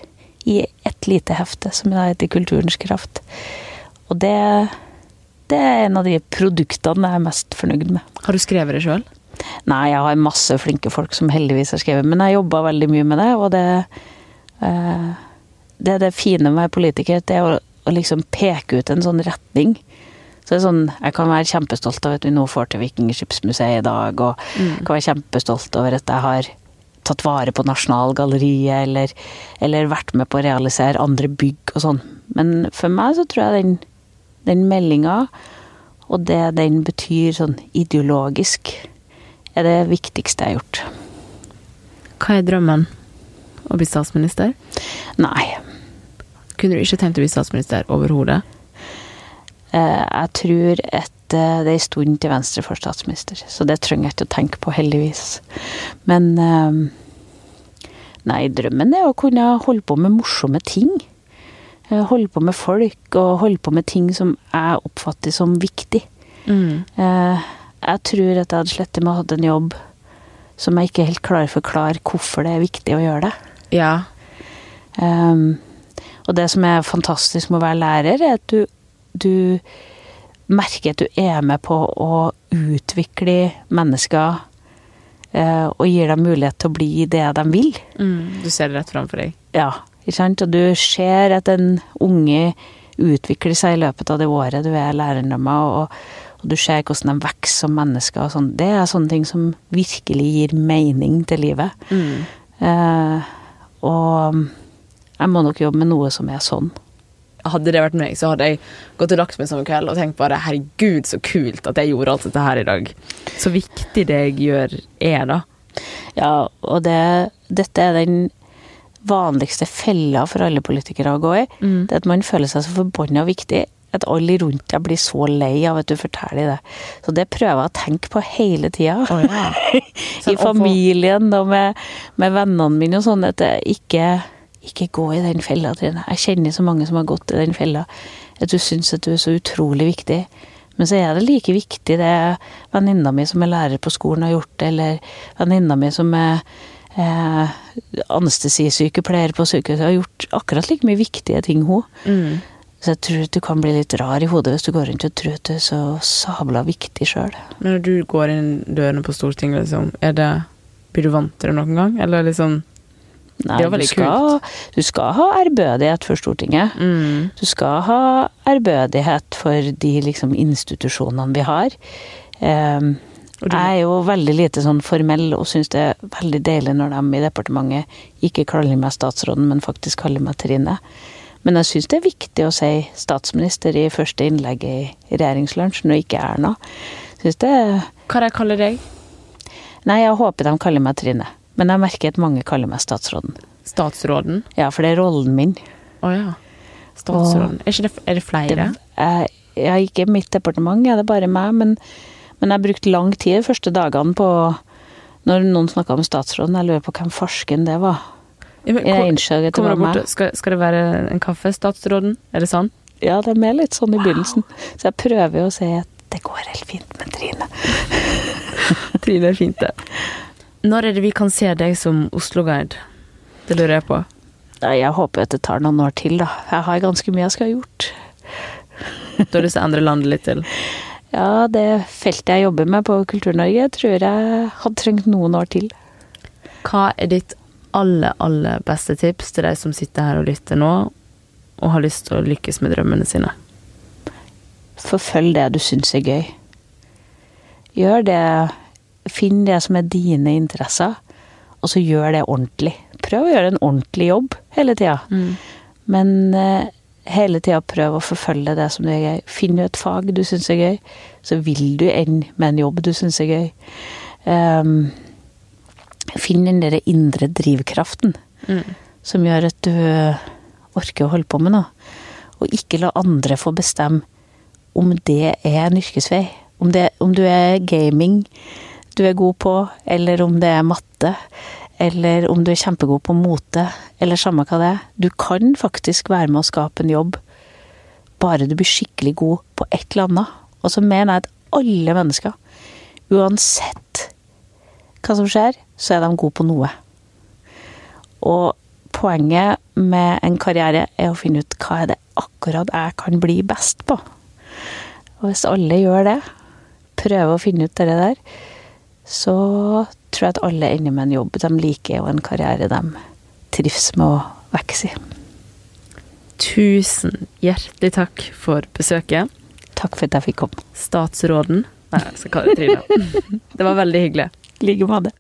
i ett lite hefte som heter Kulturens kraft. Og det, det er en av de produktene jeg er mest fornøyd med. Har du skrevet det sjøl? Nei, jeg har masse flinke folk som heldigvis har skrevet, men jeg jobba veldig mye med det, og det eh, Det er det fine med å være politiker, det er å, å liksom peke ut en sånn retning. Så det er sånn, Jeg kan være kjempestolt av at vi nå får til Vikingskipsmuseet i dag, og jeg kan være kjempestolt over at jeg har tatt vare på Nasjonalgalleriet, eller, eller vært med på å realisere andre bygg og sånn. Men for meg så tror jeg den, den meldinga, og det den betyr sånn ideologisk, er det viktigste jeg har gjort. Hva er drømmen? Å bli statsminister? Nei. Kunne du ikke tenkt å bli statsminister overhodet? Eh, Jeg tror at eh, det er en stund til Venstre får statsminister, så det trenger jeg ikke å tenke på, heldigvis. Men eh, Nei, drømmen er å kunne holde på med morsomme ting. Holde på med folk, og holde på med ting som jeg oppfatter som viktig. Mm. Eh, Jeg tror at jeg hadde slettet med å ha en jobb som jeg ikke helt klarer å forklare hvorfor det er viktig å gjøre det. Ja. Um, og det som er fantastisk med å være lærer, er at du, du merker at du er med på å utvikle mennesker eh, og gir dem mulighet til å bli det de vil. Mm. Du ser det rett framfor deg. Ja, ikke sant? Og du ser at en unge utvikler seg i løpet av det året du er læreren deres, og, og du ser hvordan de vokser som mennesker. Og sånn. Det er sånne ting som virkelig gir mening til livet. Mm. Eh, og jeg må nok jobbe med noe som er sånn. Hadde det vært meg, så hadde jeg gått og lagt meg samme kveld og tenkt bare herregud, så kult at jeg gjorde alt dette her i dag. Så viktig det jeg gjør, er, da. Ja, og det, dette er den vanligste fella for alle politikere å gå i. Mm. Det at man føler seg så forbanna viktig at alle rundt deg blir så lei av at du forteller det. Så det prøver jeg å tenke på hele tida. Oh, ja. I familien og med, med vennene mine og sånn. At jeg ikke, ikke gå i den fella, Trine. Jeg kjenner så mange som har gått i den fella. At du syns at du er så utrolig viktig. Men så er det like viktig det venninna mi som er lærer på skolen har gjort, eller venninna mi som er eh, anestesisykepleier på sykehuset har gjort akkurat like mye viktige ting, hun. Mm. Så jeg tror du kan bli litt rar i hodet hvis du går rundt og tror at du er så sabla viktig sjøl. Men når du går inn dørene på Stortinget, liksom, er det Blir du vant til det noen gang, eller liksom Nei, Det var veldig du skal, skal, du skal ha ærbødighet for Stortinget. mm. Du skal ha ærbødighet for de liksom, institusjonene vi har. Um, jeg er jo veldig lite sånn formell og syns det er veldig deilig når de i departementet ikke kaller meg statsråden, men faktisk kaller meg Trine. Men jeg syns det er viktig å si statsminister i første innlegg i regjeringslunsjen, og ikke Erna. Syns det Hva kaller deg? Nei, jeg håper de kaller meg Trine. Men jeg merker at mange kaller meg statsråden. Statsråden? Ja, for det er rollen min. Å ja. Statsråden. Er, ikke det, er det flere? Det, jeg, har ikke mitt departement, ja, det er bare meg, men, men jeg har brukt lang tid de første dagene på Når noen snakka om statsråden, jeg lurer på hvem farsken det var. Ja, men Jeg innså at det var meg. skal, skal det være en kaffe, statsråden? Er det sånn? Ja, det er mer litt sånn i begynnelsen. Så jeg prøver jo å si at det går helt fint med Trine. Trine er fint, det. Når er det vi kan se deg som Oslo-guide? Det lurer jeg på. Nei, Jeg håper at det tar noen år til, da. Jeg har ganske mye jeg skal ha gjort. Du har lyst til å endre landet litt til? Ja, det feltet jeg jobber med på Kultur-Norge, tror jeg hadde trengt noen år til. Hva er ditt aller, aller beste tips til de som sitter her og lytter nå, og har lyst til å lykkes med drømmene sine? Forfølg det du syns er gøy. Gjør det Finn det som er dine interesser, og så gjør det ordentlig. Prøv å gjøre en ordentlig jobb hele tida. Men uh, hele tida prøv å forfølge det som er gøy. Finn et fag du syns er gøy, så vil du ende med en jobb du syns er gøy. Um, finn den der indre drivkraften som gjør at du orker å holde på med noe. Og ikke la andre få bestemme om det er en yrkesvei. Om, det, om du er gaming du er god på, eller om det er matte, eller om du er kjempegod på mote, eller samme hva det er. Du kan faktisk være med å skape en jobb, bare du blir skikkelig god på et eller annet. Og så mener jeg at alle mennesker, uansett hva som skjer, så er de gode på noe. Og poenget med en karriere er å finne ut hva er det akkurat jeg kan bli best på. Og hvis alle gjør det, prøver å finne ut det der, så tror jeg at alle ender med en jobb de liker, og en karriere de trives med å vokse i. Tusen hjertelig takk for besøket. Takk for at jeg fikk komme. Statsråden Nei, kalle det Trine. Det var veldig hyggelig. I like måte.